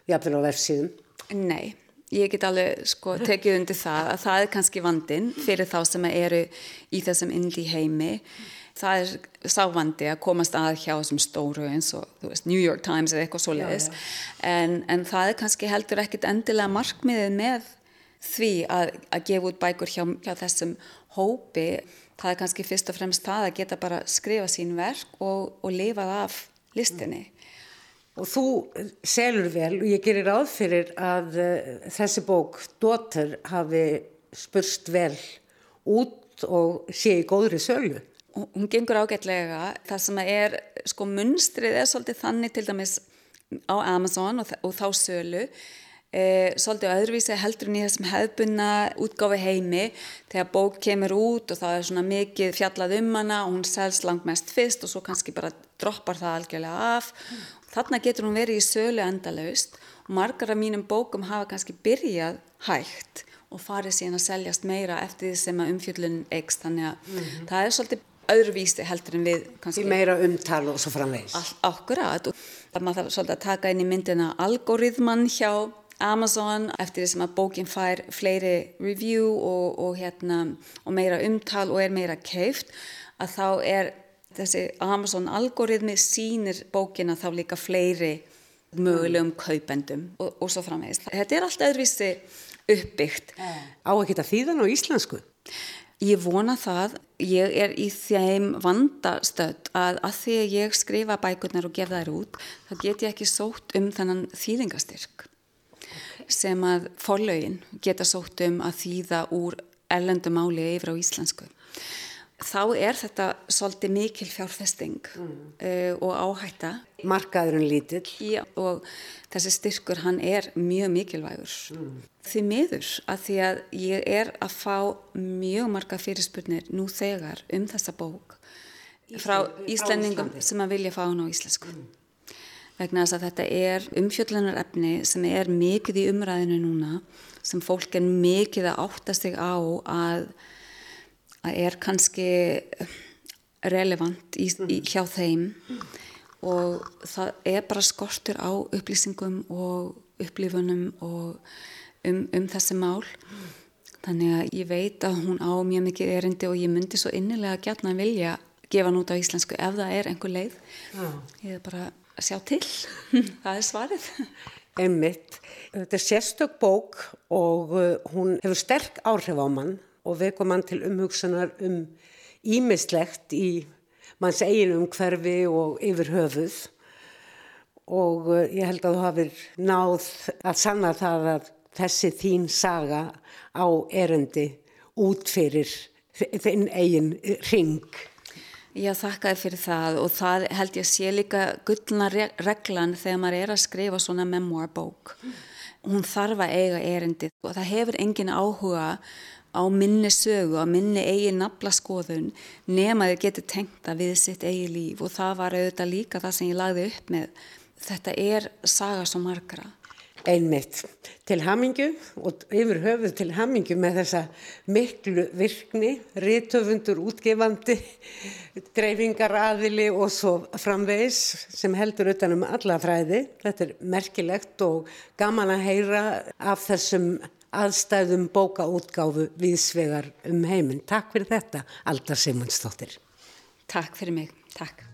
jáfnvel á vefsíðum. Nei, ég get alveg sko tekið undir það að það er kannski vandin fyrir þá sem eru í þessum indi heimi. Það er sávandi að komast að hjá þessum stóru eins og veist, New York Times eða eitthvað svo leiðis en, en það er kannski heldur ekkit endilega markmiðið með því að, að gefa út bækur hjá, hjá þessum hópi það er kannski fyrst og fremst það að geta bara skrifa sín verk og, og lifað af listinni Og þú selur vel og ég gerir ráð fyrir að uh, þessi bók, Dóttur, hafi spurst vel út og sé í góðri sölu. Hún gengur ágætlega. Það sem er, sko, munstrið er svolítið þannig til dæmis á Amazon og, og þá sölu. E, svolítið öðruvísi heldur en í þessum hefðbunna útgáfi heimi þegar bók kemur út og það er svona mikið fjallað um hana og hún selst langt mest fyrst og svo kannski bara droppar það algjörlega af Þarna getur hún verið í sölu endalaust og margar af mínum bókum hafa kannski byrjað hægt og farið síðan að seljast meira eftir því sem að umfjöldun eikst. Þannig að mm -hmm. það er svolítið öðruvísi heldur en við kannski... Í meira umtal og svo framvegs. Akkurat og það maður þarf svolítið að taka inn í myndina algoritman hjá Amazon eftir því sem að bókin fær fleiri review og, og, hérna, og meira umtal og er meira keift að þá er þessi Amazon algoritmi sínir bókina þá líka fleiri mögulegum kaupendum og, og svo framvegist. Þetta er alltaf öðruvísi uppbyggt. Á að geta þýðan á íslensku? Ég vona það. Ég er í þeim vandastödd að að því að ég skrifa bækurnar og gefa þær út, þá get ég ekki sótt um þannan þýðingastyrk. Sem að forlaugin geta sótt um að þýða úr erlendumáli yfir á íslensku þá er þetta svolítið mikil fjárfesting mm. uh, og áhætta. Markaðurinn lítill. Já, og þessi styrkur hann er mjög mikilvægur. Mm. Því miður að því að ég er að fá mjög marga fyrirspurnir nú þegar um þessa bók Ísland, frá Íslendingum sem að vilja fá hann á íslensku. Mm. Vegna þess að þetta er umfjöldunarefni sem er mikið í umræðinu núna sem fólk er mikið að átta sig á að að er kannski relevant í, í, hjá þeim. Og það er bara skortur á upplýsingum og upplifunum og um, um þessi mál. Þannig að ég veit að hún á mjög mikið erindi og ég myndi svo innilega gætna að vilja gefa hann út á íslensku ef það er einhver leið. Ég er bara sjá til. [LAUGHS] Það er svarið. Einmitt, þetta er sérstök bók og uh, hún hefur sterk áhrif á mann og veku mann til umhugsunar um ímislegt í manns eigin umhverfi og yfir höfuð. Og eh, ég held að þú hafið náð að sanna það að þessi þín saga á erendi út fyrir þinn eigin ring. Já, þakkaði fyrir það og það held ég sé líka gullna reglan þegar maður er að skrifa svona memoirbók. Hún þarf að eiga erendi og það hefur engin áhuga á minni sögu, á minni eigi nafla skoðun nema þau getur tengt að við sitt eigi líf og það var auðvitað líka það sem ég lagði upp með þetta er saga svo margra Einmitt, til hamingu og yfir höfuð til hamingu með þessa miklu virkni, rítöfundur, útgefandi, dreifingaraðili og svo framvegis sem heldur utanum alla fræði. Þetta er merkilegt og gaman að heyra af þessum aðstæðum bókaútgáfu viðsvegar um heiminn. Takk fyrir þetta, Aldar Simonsdóttir. Takk fyrir mig. Takk.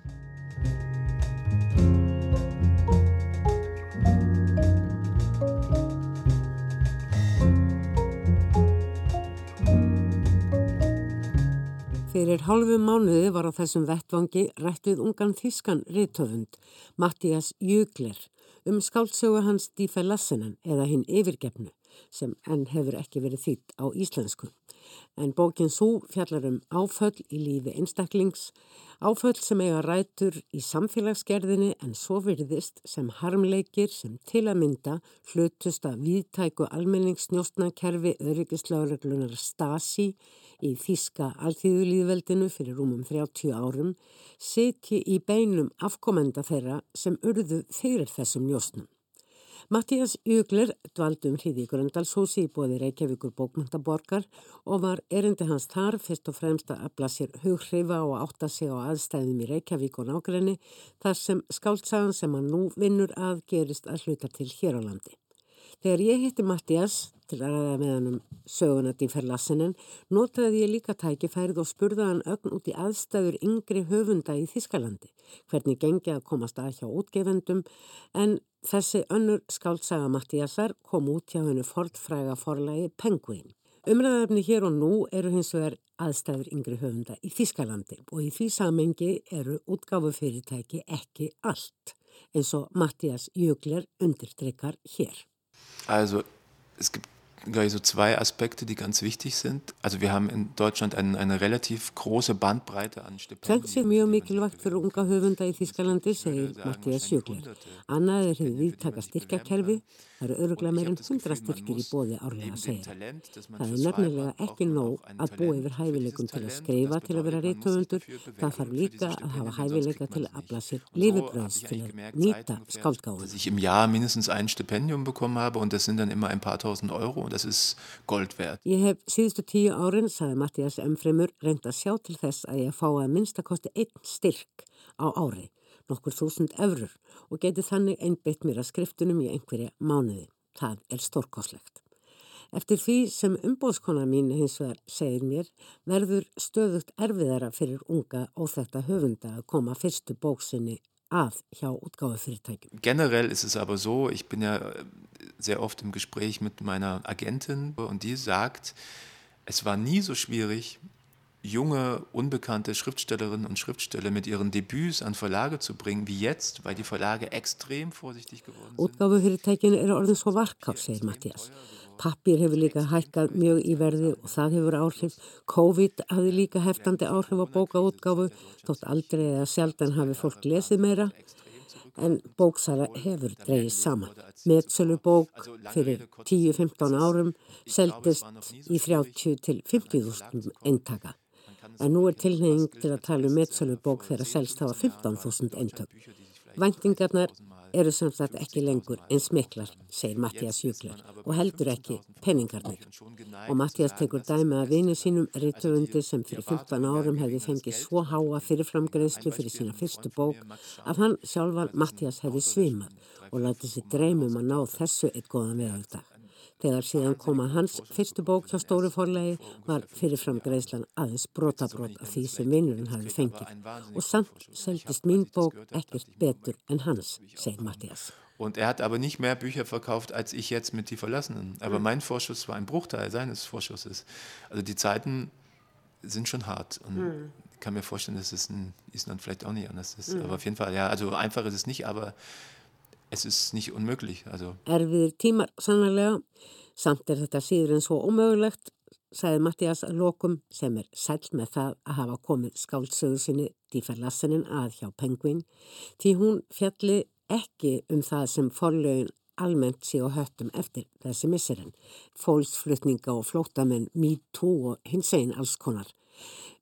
Fyrir hálfu mánuði var á þessum vettvangi rættið ungan þískan rítöfund, Mattias Jögler, um skáltsögu hans Dífe Lassenen eða hinn yfirgefnu sem enn hefur ekki verið þýtt á íslensku. En bókin svo fjallar um áföll í lífi einstaklings, áföll sem eiga rætur í samfélagsgerðinni en svo virðist sem harmleikir sem til að mynda hlutust að viðtæku almenningsnjóstnakerfi öryggislaureglunar Stasi í Þíska alþýðulíðveldinu fyrir rúmum 30 árum sitji í beinum afkomenda þeirra sem urðu fyrir þessum njóstnum. Mattías Jögler dvaldum hriði í Gröndalshúsi í bóði Reykjavíkur bókmyndaborgar og var erindi hans þar fyrst og fremst að afla sér hughreyfa og átta sig á aðstæðum í Reykjavík og nákrenni þar sem skáltsagan sem hann nú vinnur að gerist að hluta til hér á landi. Þegar ég hitti Mattías til að ræða með hann um sögunati ferlassinin, notaði ég líka tækifærið og spurða hann ögn út í aðstæður yngri höfunda í Þískalandi, hvernig gengi að komast að hjá útgefendum en Þessi önnur skáltsaga Mattíasar kom út hjá hennu fortfræga forlægi Penguin. Umræðafni hér og nú eru hins vegar aðstæður yngri höfunda í Þískalandi og í því samengi eru útgáfufyrirtæki ekki allt eins og Mattías Jögler undirtrykkar hér. Also, es gibt gleich so zwei Aspekte, die ganz wichtig sind. Also wir haben in Deutschland ein, eine relativ große Bandbreite an Stipendien. Tvennt sé mjög mikilvægt fyrir unga höfunda í Þískalandi, segir Mattias. Annað er viðtaka styrkjakerfi Það eru öruglega meirinn hundra styrkir í bóði árlega að segja. Það er nefnilega ekki nóg að búa yfir hæfileikum til að skrifa til að vera reytöfundur. Það þarf líka að hafa hæfileika til að afla sér lifibröðs til að nýta skáldgáðun. Ég im Jahr mindestens ein Stipendium bekommen habe und das sind dann immer ein paar tausend Euro und das ist Gold wert. Ég hef síðustu tíu árin, sagði Mattias Emfremur, reynd að sjá til þess að ég fá að minnstakosti einn styrk á ári nokkur þúsund eurur og geti þannig einbeitt mér að skriftunum í einhverja mánuði. Það er stórkoslegt. Eftir því sem umbóðskona mín hins vegar segir mér verður stöðugt erfiðara fyrir unga og þetta höfunda að koma fyrstu bóksinni að hjá útgáðufyrirtækjum. Generell ist es aber so, ich bin ja sehr oft im Gespräch mit meiner Agentin und die sagt, es war nie so schwierig, junge, unbekannte Schriftstellerinnen und Schriftsteller mit ihren Debüts an Verlage zu bringen, wie jetzt, weil die Verlage extrem vorsichtig geworden sind. Útgáfufyrirtækinu eru orðin svo varkáð, segir Mattias. Pappir hefur líka hækkað mjög í verði og það hefur áhrif. COVID hafi líka heftandi áhrif á bókaútgáfu, þótt aldrei eða sjaldan hafi fólk lesið meira en bóksara hefur dreyið saman. Metsölu bók fyrir 10-15 árum seldist í 30 til 50.000 eintaka en nú er tilneying til að tala um metsölubók þegar selst hafa 15.000 eintök. Væntingarnar eru samsagt ekki lengur eins miklar, segir Mattias Júklar, og heldur ekki penningarnir. Og Mattias tekur dæmi að vini sínum rítuvundi sem fyrir 15 árum hefði fengið svo háa fyrirframgreðslu fyrir sína fyrstu bók að hann sjálfan Mattias hefði svimað og látið sér dreymum að ná þessu eitt góðan veðaldag. Þegar síðan koma hans fyrstu bók hjá stóru forlegi var fyrirfram greiðslan aðeins brotabrót af því sem vinnurinn hafi fengið og samt seldist mín bók ekkert betur en hans, segir Mattias. Und er hat aber nicht mehr Bücher verkauft als ich jetzt mit Die Verlassenen. Aber mein Vorschuss war ein Bruchteil seines Vorschusses. Also die Zeiten sind schon hart. Und hm. ich kann mir vorstellen, dass es in Island vielleicht auch nicht anders ist. Hm. Aber auf jeden Fall, ja, also einfach ist es nicht, aber es ist nicht unmöglich. Also. Erfiðir tímar sannarlega, samt er þetta síður en svo ómögulegt, sagði Mattias Lókum sem er sæl með það að hafa komið skáldsögu sinni díferlassenin að hjá Penguin, því hún fjalli ekki um það sem forlögin almennt sé og höttum eftir þessi misserinn, fólksflutninga og flótamenn, me too og hins einn alls konar.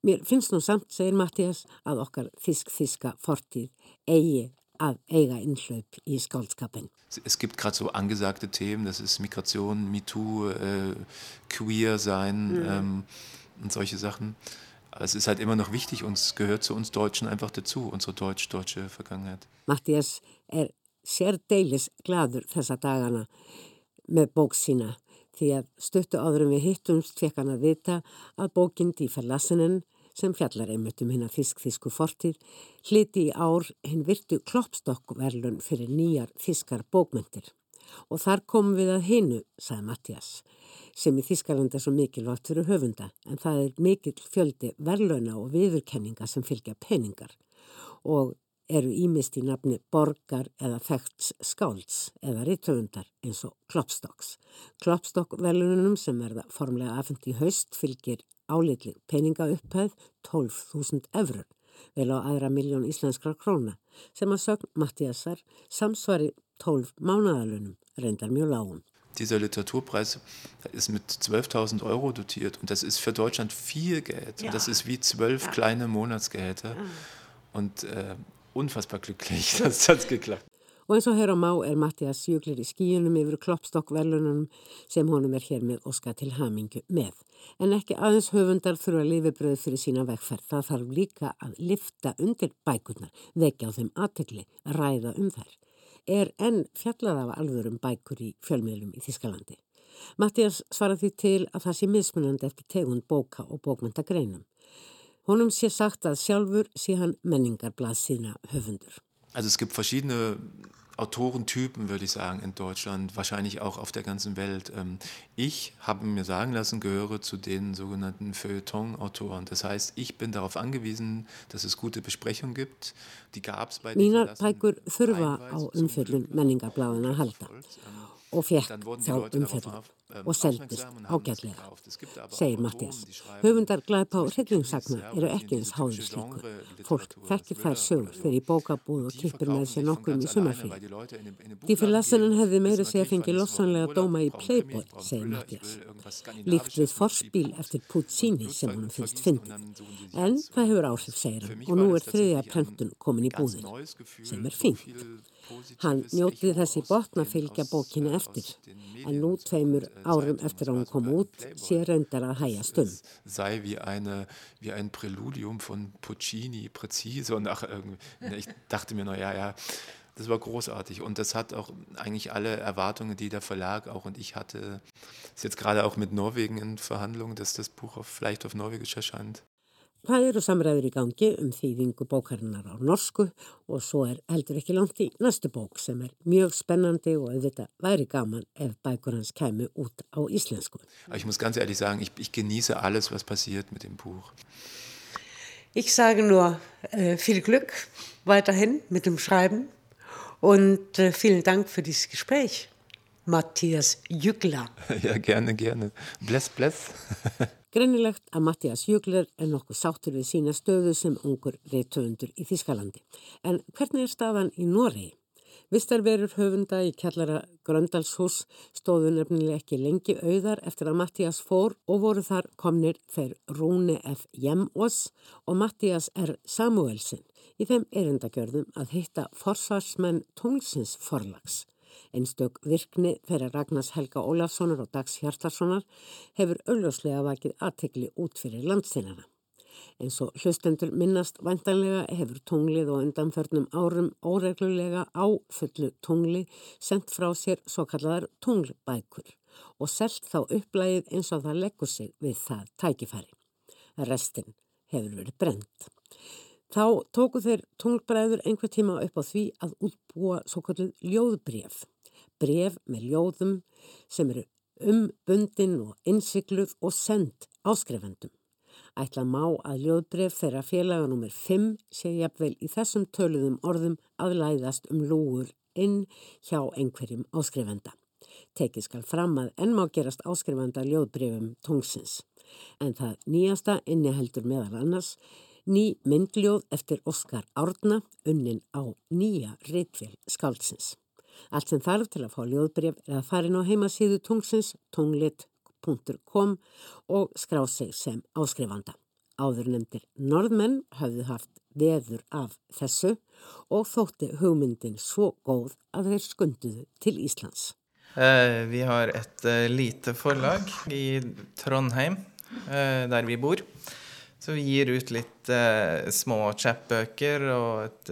Mér finnst nú samt, segir Mattias, að okkar þísk-þíska fortíð eigi að eiga innhlaup í skálskapin. Es gibt gerade so angesagte Themen, das ist Migration, MeToo, äh, Queer sein mhm. ähm, und solche Sachen. Aber es ist halt immer noch wichtig und es gehört zu uns Deutschen einfach dazu, unsere deutsch-deutsche Vergangenheit. Mattias er sérdeilis gladur þessa dagana með bók sína því að stöttu áðurum við hittumst fekk hann að vita að bókinn Díferlassinen sem fjallar einmitt um hérna fisk-þísku fortíð, hliti í ár hinn virtu kloppstokkverlun fyrir nýjar fiskar bókmyndir. Og þar komum við að hinu, sagði Mattias, sem í Þískalanda er svo mikilvægt fyrir höfunda, en það er mikil fjöldi verlauna og viðurkenninga sem fylgja peningar. Og eru ímist í nafni borgar eða þekts skálds eða rittöfundar eins og Kloppstokks. Kloppstokk velununum sem verða formlega afhengt í haust fylgir álitlig peningaupphæð 12.000 eurur vel á aðra miljón íslenskra króna sem að sögn Mattiasar samsvari 12 mánadalunum reyndar mjög lágum. Dieser Literaturpreis ist mit 12.000 Euro dotiert und das ist für Deutschland viel Geld. Ja. Das ist wie zwölf ja. kleine Monatsgehälter. Ja. Und äh, unfassbar glücklich, [LAUGHS] dass das geklappt. Og eins og hér á má er Mattias Júglir í skíunum yfir kloppstokkvelunum sem honum er hér með Óska til hamingu með. En ekki aðeins höfundar þurfa lifibröð fyrir sína vegferð. Það þarf líka að lifta undir bækurnar, vekja á þeim aðtegli, ræða um þær. Er enn fjallað af alvörum bækur í fjölmiðlum í Þískalandi. Mattias svarar því til að það sé mismunandi eftir tegund bóka og bókmyndagreinum. Honum sé sagt að sjálfur sé hann menningarblað sína höfundur. Also es gibt verschiedene Autorentypen, würde ich sagen, in Deutschland, wahrscheinlich auch auf der ganzen Welt. Ähm, ich habe mir sagen lassen, gehöre zu den sogenannten Feuilleton-Autoren. Das heißt, ich bin darauf angewiesen, dass es gute Besprechungen gibt. Die gab es bei den Mínar bækur þurfa á umfjöldun menningarbláðina halda og fekk þá umfjöldun. og seldist ágætlega, segir Mattias. Höfundar glæpa og hryllingsagna eru ekki eins háður slíkur. Fólk þekkir þær sögur fyrir bókabúð og kippir með sér nokkum í sumarfrið. Dífur Lassanen hefði meira sig að fengi lossanlega dóma í Playboy, segir Mattias. Líkt við forspíl eftir Puccini sem honum finnst fyndið. En það hefur áhrif, segir hann, og nú er þriðja prentun komin í búðin, sem er fínt. Hann njótið þessi botna fylgja bókina eftir, en nú tveimur árum eftir að hún kom út sé reyndar að hæja stund. Sei wie, eine, wie ein Präludium von Puccini, präzise und ach, ich dachte mir, naja, ja, das war großartig und das hat auch eigentlich alle Erwartungen, die der Verlag auch und ich hatte, ist jetzt gerade auch mit Norwegen in Verhandlungen, dass das Buch auf, vielleicht auf Norwegisch erscheint. Það eru samræður í gangi um þýðingu bókarinnar á norsku og svo er heldur ekki langt í næstu bók sem er mjög spennandi og auðvitað væri gaman ef bækur hans kemur út á íslensku. Ich muss ganz ehrlich sagen, ich, ich genieße alles, was passiert mit dem Buch. Ich sage nur äh, viel Glück weiterhin mit dem Schreiben und äh, vielen Dank für dieses Gespräch. Matthias Jügla. Ja, gerne, gerne. Bless, bless. [LAUGHS] Greinilegt að Mattias Jögler er nokkuð sáttur við sína stöðu sem ungur reytöfundur í Þískalandi. En hvernig er staðan í Noregi? Vistarverur höfunda í kjallara Gröndalshús stóðu nefnilega ekki lengi auðar eftir að Mattias fór og voru þar komnir þeir Rúne F. Jemós og Mattias R. Samuelsen í þeim erindagjörðum að hitta forsvarsmenn tónlsins forlags. Einstök virkni þeirra Ragnars Helga Ólafssonar og Dags Hjartarssonar hefur augljóslega vakið aðtegli út fyrir landsinnana. En svo hlustendur minnast vantanlega hefur tunglið og undanförnum árum óreglulega á fullu tungli sendt frá sér svo kallar tunglbækur og selt þá upplægið eins og það leggur sig við það tækifæri. Restin hefur verið brent. Þá tóku þeir tunglbræður einhver tíma upp á því að útbúa svo kalluð ljóðbref bref með ljóðum sem eru umbundin og innsikluð og send áskrefendum. Ætla má að ljóðbref þeirra félaga nr. 5 sé jafnvel í þessum töluðum orðum aðlæðast um lúur inn hjá einhverjum áskrefenda. Tekið skal fram að enn má gerast áskrifanda ljóðbrefum tungsins. En það nýjasta inniheldur meðal annars ný myndljóð eftir Óskar Árna unnin á nýja reitvél skáldsins. Allt sem þarf til að fá ljóðbref er að fara inn á heimasíðu tungsins tunglit.com og skrá sig sem áskrifanda. Áður nefndir norðmenn hafðu haft veður af þessu og þótti hugmyndin svo góð að þeir skunduðu til Íslands. Uh, vi har et uh, lite forlag i Trondheim, uh, der vi bor. Så vi gir ut litt små chapbøker og et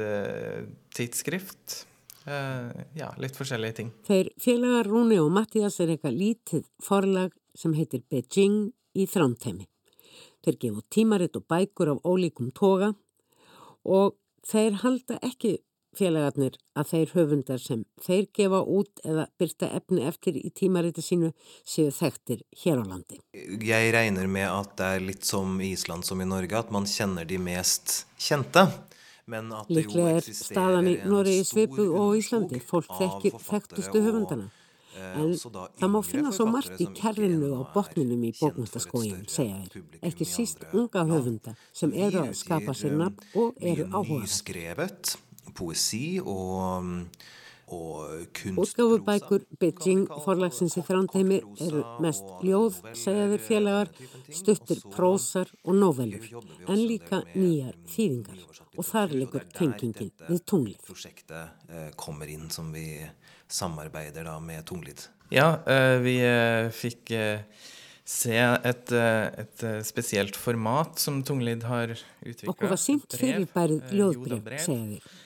tidsskrift. Uh, já, litt forskjellige ting. Þeir félagar Rúni og Mattias er eitthvað lítið forlag sem heitir Beijing í Þrántæmi. Þeir gefu tímaritt og bækur af ólíkum toga og þeir halda ekki félagarnir að þeir höfundar sem þeir gefa út eða byrta efni eftir í tímariti sínu séu þekktir hér á landi. Jeg regner med at det er litt som i Ísland som i Norge, at man kjenner de mest kjente. Líklega er staðan í Noregi svipuð og Íslandi. Fólk þekkir þekktustu höfundana. En það má finna svo margt í kerrinu á botninum í bókmyndaskójum, segja þér. Ekki síst unga höfunda sem eru að skapa sér nafn og eru áhuga. Poesi og Útgáfubækur Beijing forlagsins í þrándheimi eru mest ljóð, segjaður félagar, stuttir prósar og novellur, en líka nýjar þýðingar og þar liggur tengingin við tunglið. Prosjektet eh, kommer inn som vi samarbeider med tunglid. Ja, eh, vi eh, fikk se et, et spesielt format som Tunglid har utvikla. Okkur var sínt fyrirbærið ljóðbreyf, segja þér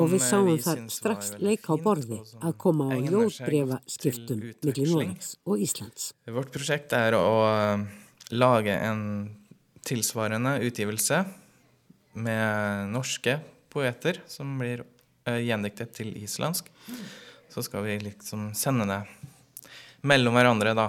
og við sáum þar strax leika á borði að koma á ljóðbrefa skiptum millir Noregs og Íslands. Vårt prosjekt er å eh, lage en tilsvarende utgivelse med norske poeter som blir eh, gjendiktet til islandsk. Så skal vi liksom sende det mellom hverandre da,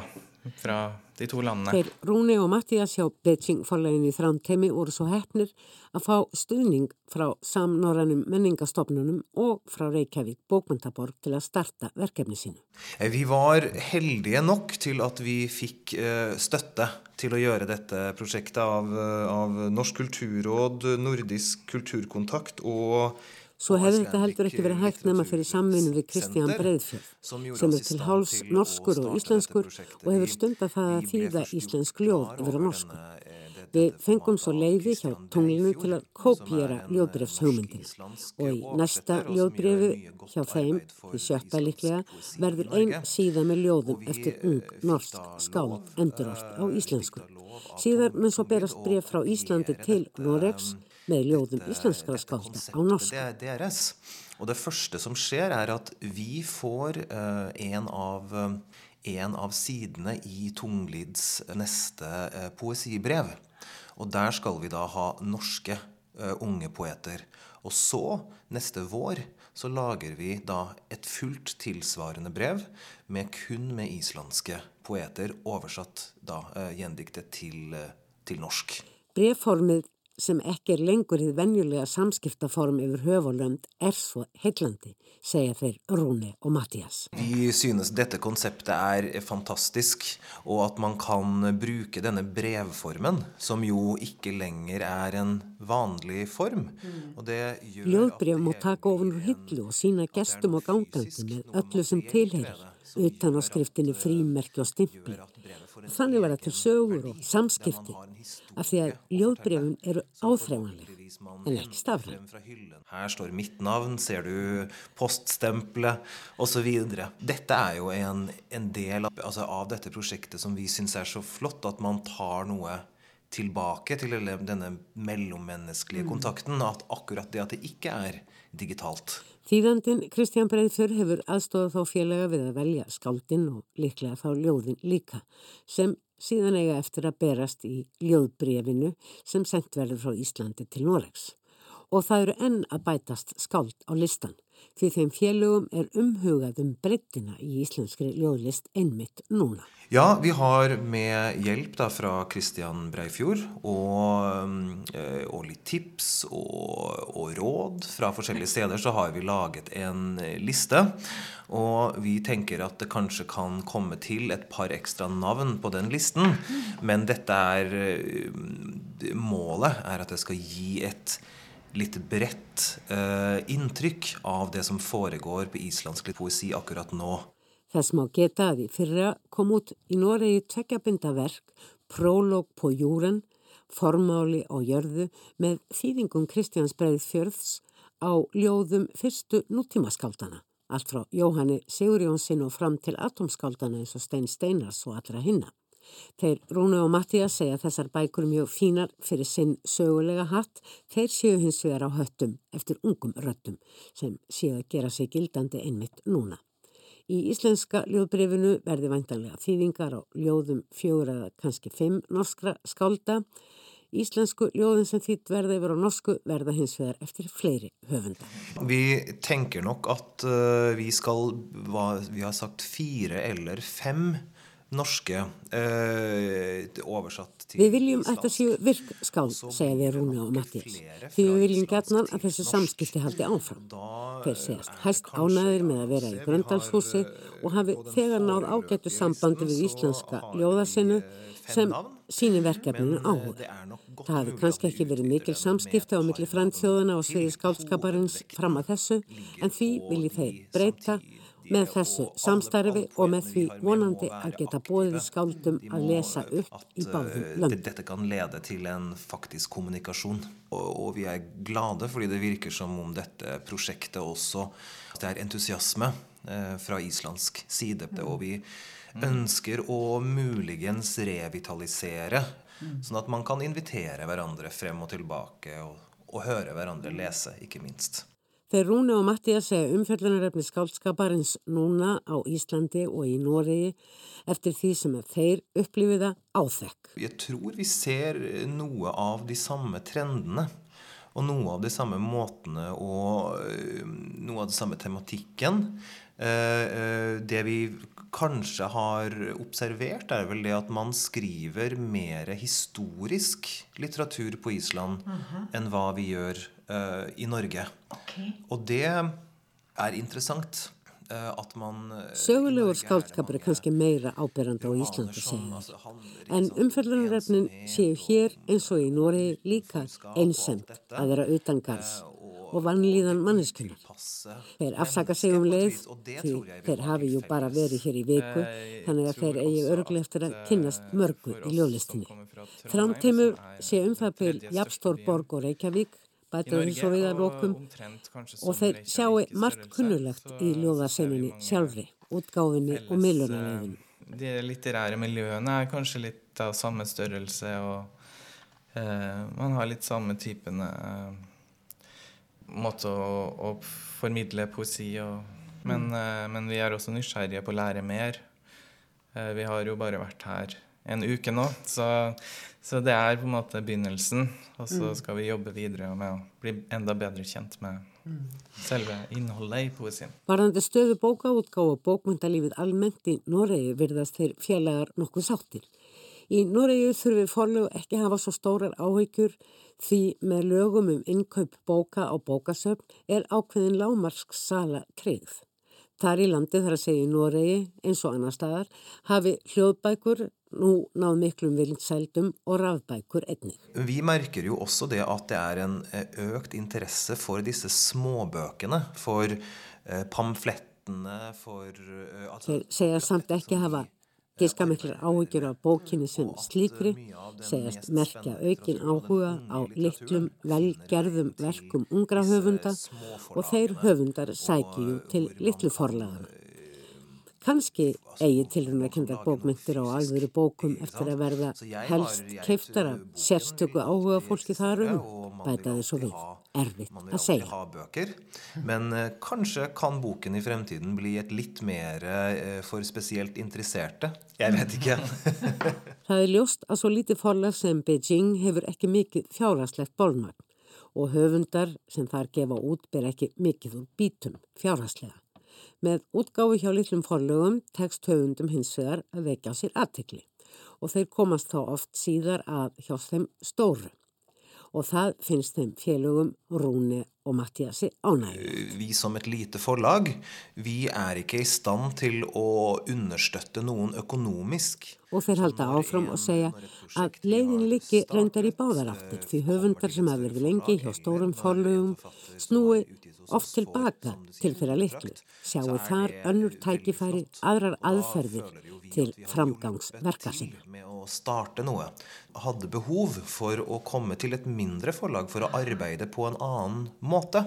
fra de to landene. Þeir Rúni og Mattias hjá Beijing forlegin í þrántemi voru svo hefnir að fá stuðning frá samnorranum menningastofnunum og frá Reykjavík bókmyndaborg til að starta verkefni sínu. Eh, vi var heldige nok til at vi fikk eh, støtte til å gjøre dette prosjektet av, eh, av Norsk kulturråd, Nordisk kulturkontakt og Svo hefði þetta heldur ekki verið hægt nema fyrir samvinnu við Kristján Breiðfjörð sem er til háls norskur og íslenskur og hefur stundar það að þýða íslensk ljóð yfir á norsku. Við fengum svo leiði hjá tunglinu til að kópjera ljóðbrefshugmyndin og í næsta ljóðbrefi hjá þeim, í sjötta líklega, verður einn síða með ljóðum eftir ung norsk skál endurort á íslensku. Síðar mun svo berast bref frá Íslandi til Noregs með ljóðum et konsept á norsk. Og det første som skjer er at vi får uh, en, av, uh, en av sidene i Tunglids neste uh, poesibrev. Og der skal vi da ha norske unge poeter. Og så, neste vår, så lager vi da et fullt tilsvarende brev med kun med islandske poeter, oversatt da gjendiktet til, til norsk. Brevformið sem ekki er lengur í venjulega samskiptaform yfir höfulönd er svo heillandi, segja þeir Rúni og Mattias. Vi synes dette konseptet er fantastisk, og at man kan bruke denne brevformen, som jo ikke lenger er en vanlig form. Mm. Ljóðbref má taka ofan úr hillu og sína gestum og gangandi með öllu sem tilherir, utan á skriftinni frímerki og stimpli. Þannig var þetta sögur og samskipti af því að ljóðbrefun eru áþreifanleg en ekki stafræn. Her står mitt navn, ser du poststempelet osv. Dette er jo en, en del av, altså av, dette prosjektet som vi syns er så flott, at man tar noe tilbake til denne mellommenneskelige mm. kontakten. At akkurat det at det ikke er digitalt. Þýðandin Kristján Breiðfjör hefur aðstofað þá félaga við að velja skaldinn og líklega þá ljóðin líka sem síðan eiga eftir að berast í ljóðbrefinu sem sendt verður frá Íslandi til Noregs. Og það eru enn að bætast skald á listan því þeim félögum er umhugað um breyttina í íslenskri ljóðlist einmitt núna. Ja, vi har med hjelp da fra Kristian Breifjord og, eh, og litt tips og, og, råd fra forskjellige steder, så har vi laget en liste. Og vi tenker at det kanskje kan komme til et par ekstra navn på den listen. Men dette er eh, Målet er at det skal gi et litt bredt uh, inntrykk av det som foregår på islandsk poesi akkurat nå. Þess má geta að í fyrra kom út í Noregi tvekjabindaverk Prólog på júren, formáli á jörðu með þýðingum Kristjáns Breiðfjörðs á ljóðum fyrstu nútímaskaldana. Allt frá Jóhanni Sigurjónsinn og fram til atomskaldana eins og Stein Steinars og allra hinna. Þeir Rúna og Mattías segja þessar bækur mjög fínar fyrir sinn sögulega hatt. Þeir séu hins vegar á höttum eftir ungum röttum sem séu að gera sig gildandi einmitt núna. Í íslenska ljóðbrifinu verði væntanlega þýðingar á ljóðum fjóra eða kannski fimm norskra skálda. Íslensku ljóðin sem þýtt verða yfir á norsku verða hins vegar eftir fleiri höfunda. Vi tenker nok at uh, vi skal, hva, vi har sagt fire eller fem norske eh, oversatt til Við viljum að þetta séu virkskáld, segja við Rúni og Mattias, því við viljum gætnan að þessu samskipti haldi áfram. Þeir segast hæst ánæðir með að vera í Gröndalshúsi og hafi þegar náð ágættu sambandi við íslenska ljóðarsinu sem síni verkefninu áhuga. Það hafi kannski ekki verið mikil samskipta á milli frænþjóðuna og sviði skáldskaparins fram að þessu en því vilji þeir breyta með þessu samstarfi og med því vonandi að geta bóðið skáldum að lesa upp i báðum löndum. Dette kan lede til en faktisk kommunikasjon, og, og vi er glade fordi det virker som om dette prosjektet også det er entusiasme eh, fra islandsk side, og vi ønsker å muligens revitalisere, sånn at man kan invitere hverandre frem og tilbake og, og høre hverandre lese, ikke minst. Þeir Rúni og Mattias segja umfjöldunarefni skáldskaparins núna á Íslandi og í Nóriði eftir því sem þeir upplifiða áþekk. Jeg tror vi ser noe av de samme trendene. Og noe av de samme måtene og noe av den samme tematikken. Det vi kanskje har observert, er vel det at man skriver mer historisk litteratur på Island mm -hmm. enn hva vi gjør uh, i Norge. Okay. Og det er interessant. Sögulegur skáldskapur er kannski meira ábyrrandi á Íslandi segja en umfellunarefnin séu hér eins og í Nóri líka einsend að vera utangarðs og vannlíðan manneskunar. Þeir afsaka sig um leið því þeir hafi jú bara verið hér í viku þannig að þeir eigi örglega eftir að kynnast mörgu í ljólistinni. Þrámteimur sé um það byl Japstór Borg og Reykjavík bætaði svo við að lókum og þeir sjáu margt kunnulegt í ljóðarsenunni sjálfri, útgáfinni og millunarleginu. De litterære miljøene er kanskje litt av samme størrelse og eh, man har litt samme typene eh, måte å, å, formidle poesi og men, mm. eh, men, vi er også nysgjerrige på å lære mer. Eh, vi har jo bare vært her en uke nå, så så det er på en måte begynnelsen, og så mm. skal vi jobbe videre med å bli enda bedre kjent med mm. selve innholdet i poesien. Varðandi stöðu bókaútgáð og bókmyndalífið almennt í Noregi virðast þeir fjallegar nokkuð sáttir. Í Noregi þurfi forlegu ekki hafa svo stórar áhyggjur því með lögum um innkaup bóka á bókasöfn er ákveðin lámarsk sala treyð. Þar í landi þar að segja í Noregi eins og annar staðar hafi hljóðbækur nú náð miklum vildsældum og rafbækur einnig. Vi merker jo også det at det er en eh, økt interesse for disse småbøkene, for eh, pamflettene, for eh, Þeir segja samt ekki hafa Gíska miklar áhyggjur af bókinni sem slíkri segast merkja aukin áhuga á litlum velgerðum verkum ungra höfunda og þeir höfundar sækju til litlu forlaðana. Kanski eigi tilrunarkendar bókmyndir á alvöru bókum eftir að verða helst keiftar af sérstöku áhuga fólki þar um, bætaði svo við. Erfitt að segja. Men uh, kanskje kan boken i fremtiden bli et litt mer uh, for spesielt interesserte. Jeg vet ikke. [LAUGHS] Það er ljóst að svo lítið forlag sem Beijing hefur ekki mikið fjárhagslegt bólmagn og höfundar sem þar gefa út ber ekki mikið úr bítum fjárhagslega. Með útgáfi hjá litlum forlögum tekst höfundum hins vegar að vekja á sér aðtekli og þeir komast þá oft síðar að hjá þeim stóru og það finnst þeim félögum Rúni og Mattiasi ánægum. Vi som et lite forlag, vi er ikke i stand til å understøtte noen økonomisk. Og þeir halda áfram og segja að leiðin líki reyndar í báðaraftir því höfundar sem hafa verið lengi hjá stórum forlögum snúi oft tilbaka til fyrir litlu, sjáu þar önnur tækifæri aðrar aðferðir til framgangsverka sinna. Med å starte noe, hadde behov for å komme til et mindre forlag for å arbeide på en annen måte.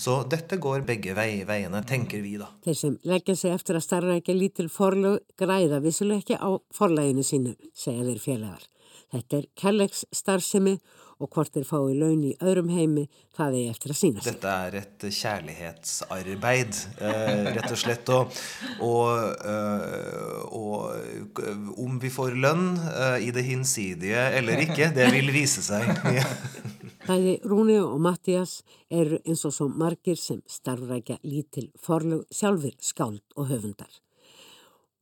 Så dette går begge veiene, tenker vi da. Þeir sem leggja sig eftir að starra ekki lítil forlag græða vissuleg ekki á forlaginu sínu, segja þeir félagar. Þetta er Kellegs starfsemi og hvort þeir fái laun í öðrum heimi, það er eftir að sína sig. Dette er et kjærlighetsarbeid, eh, rett og slett. Og, og, eh, og, om vi får lønn eh, i det hinsidige eller ikke, det vil vise seg. Bæði Rúni og Mattias eru eins og svo margir sem starfrækja lítil forlug sjálfur skáld og höfundar.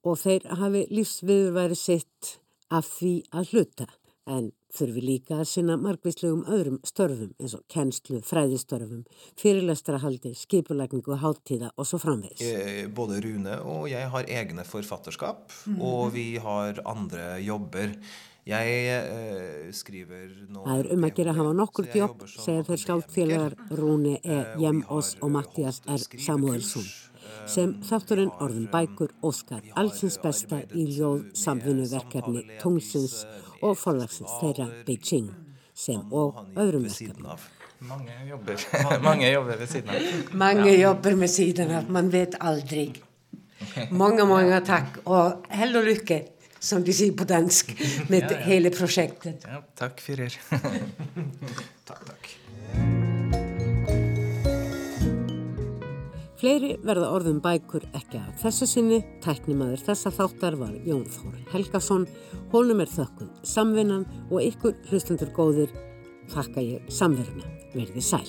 og þeir hafi lífsviðurværi sitt af því að hluta en þurfi líka að sinna margvíslegum öðrum störfum eins og kennslu, fræðistörfum, fyrirlestrahaldi, skipulagningu, háttíða og svo framvegs. Eh, både Rune og jeg har egne forfatterskap, mm. og vi har andre jobber. Jeg eh, skriver nå... Það er um að gera að hafa nokkur jobb, segja þeir skáldfélagar Rúni E. Jemós og Mattias R. Samuelsson sem þátturinn orðin bækur Óskar allsins besta í ljóð samfunnuverkefni Tungsins og forlagsins þeirra Beijing som òg øremerker. Mange jobber. [LAUGHS] Mange jobber ved siden av. Mange jobber med siden av, man vet aldri. Mange, mange takk og hell og lykke, som de sier på dansk, med ja, ja. hele prosjektet. Ja, takk for dere. [LAUGHS] takk, takk. Fleiri verða orðum bækur ekki að þessu sinni, tæknimaður þessa þáttar var Jón Þór Helgason, honum er þökkuð samvinnan og ykkur hlustendur góðir þakka ég samveruna. Verði sæl.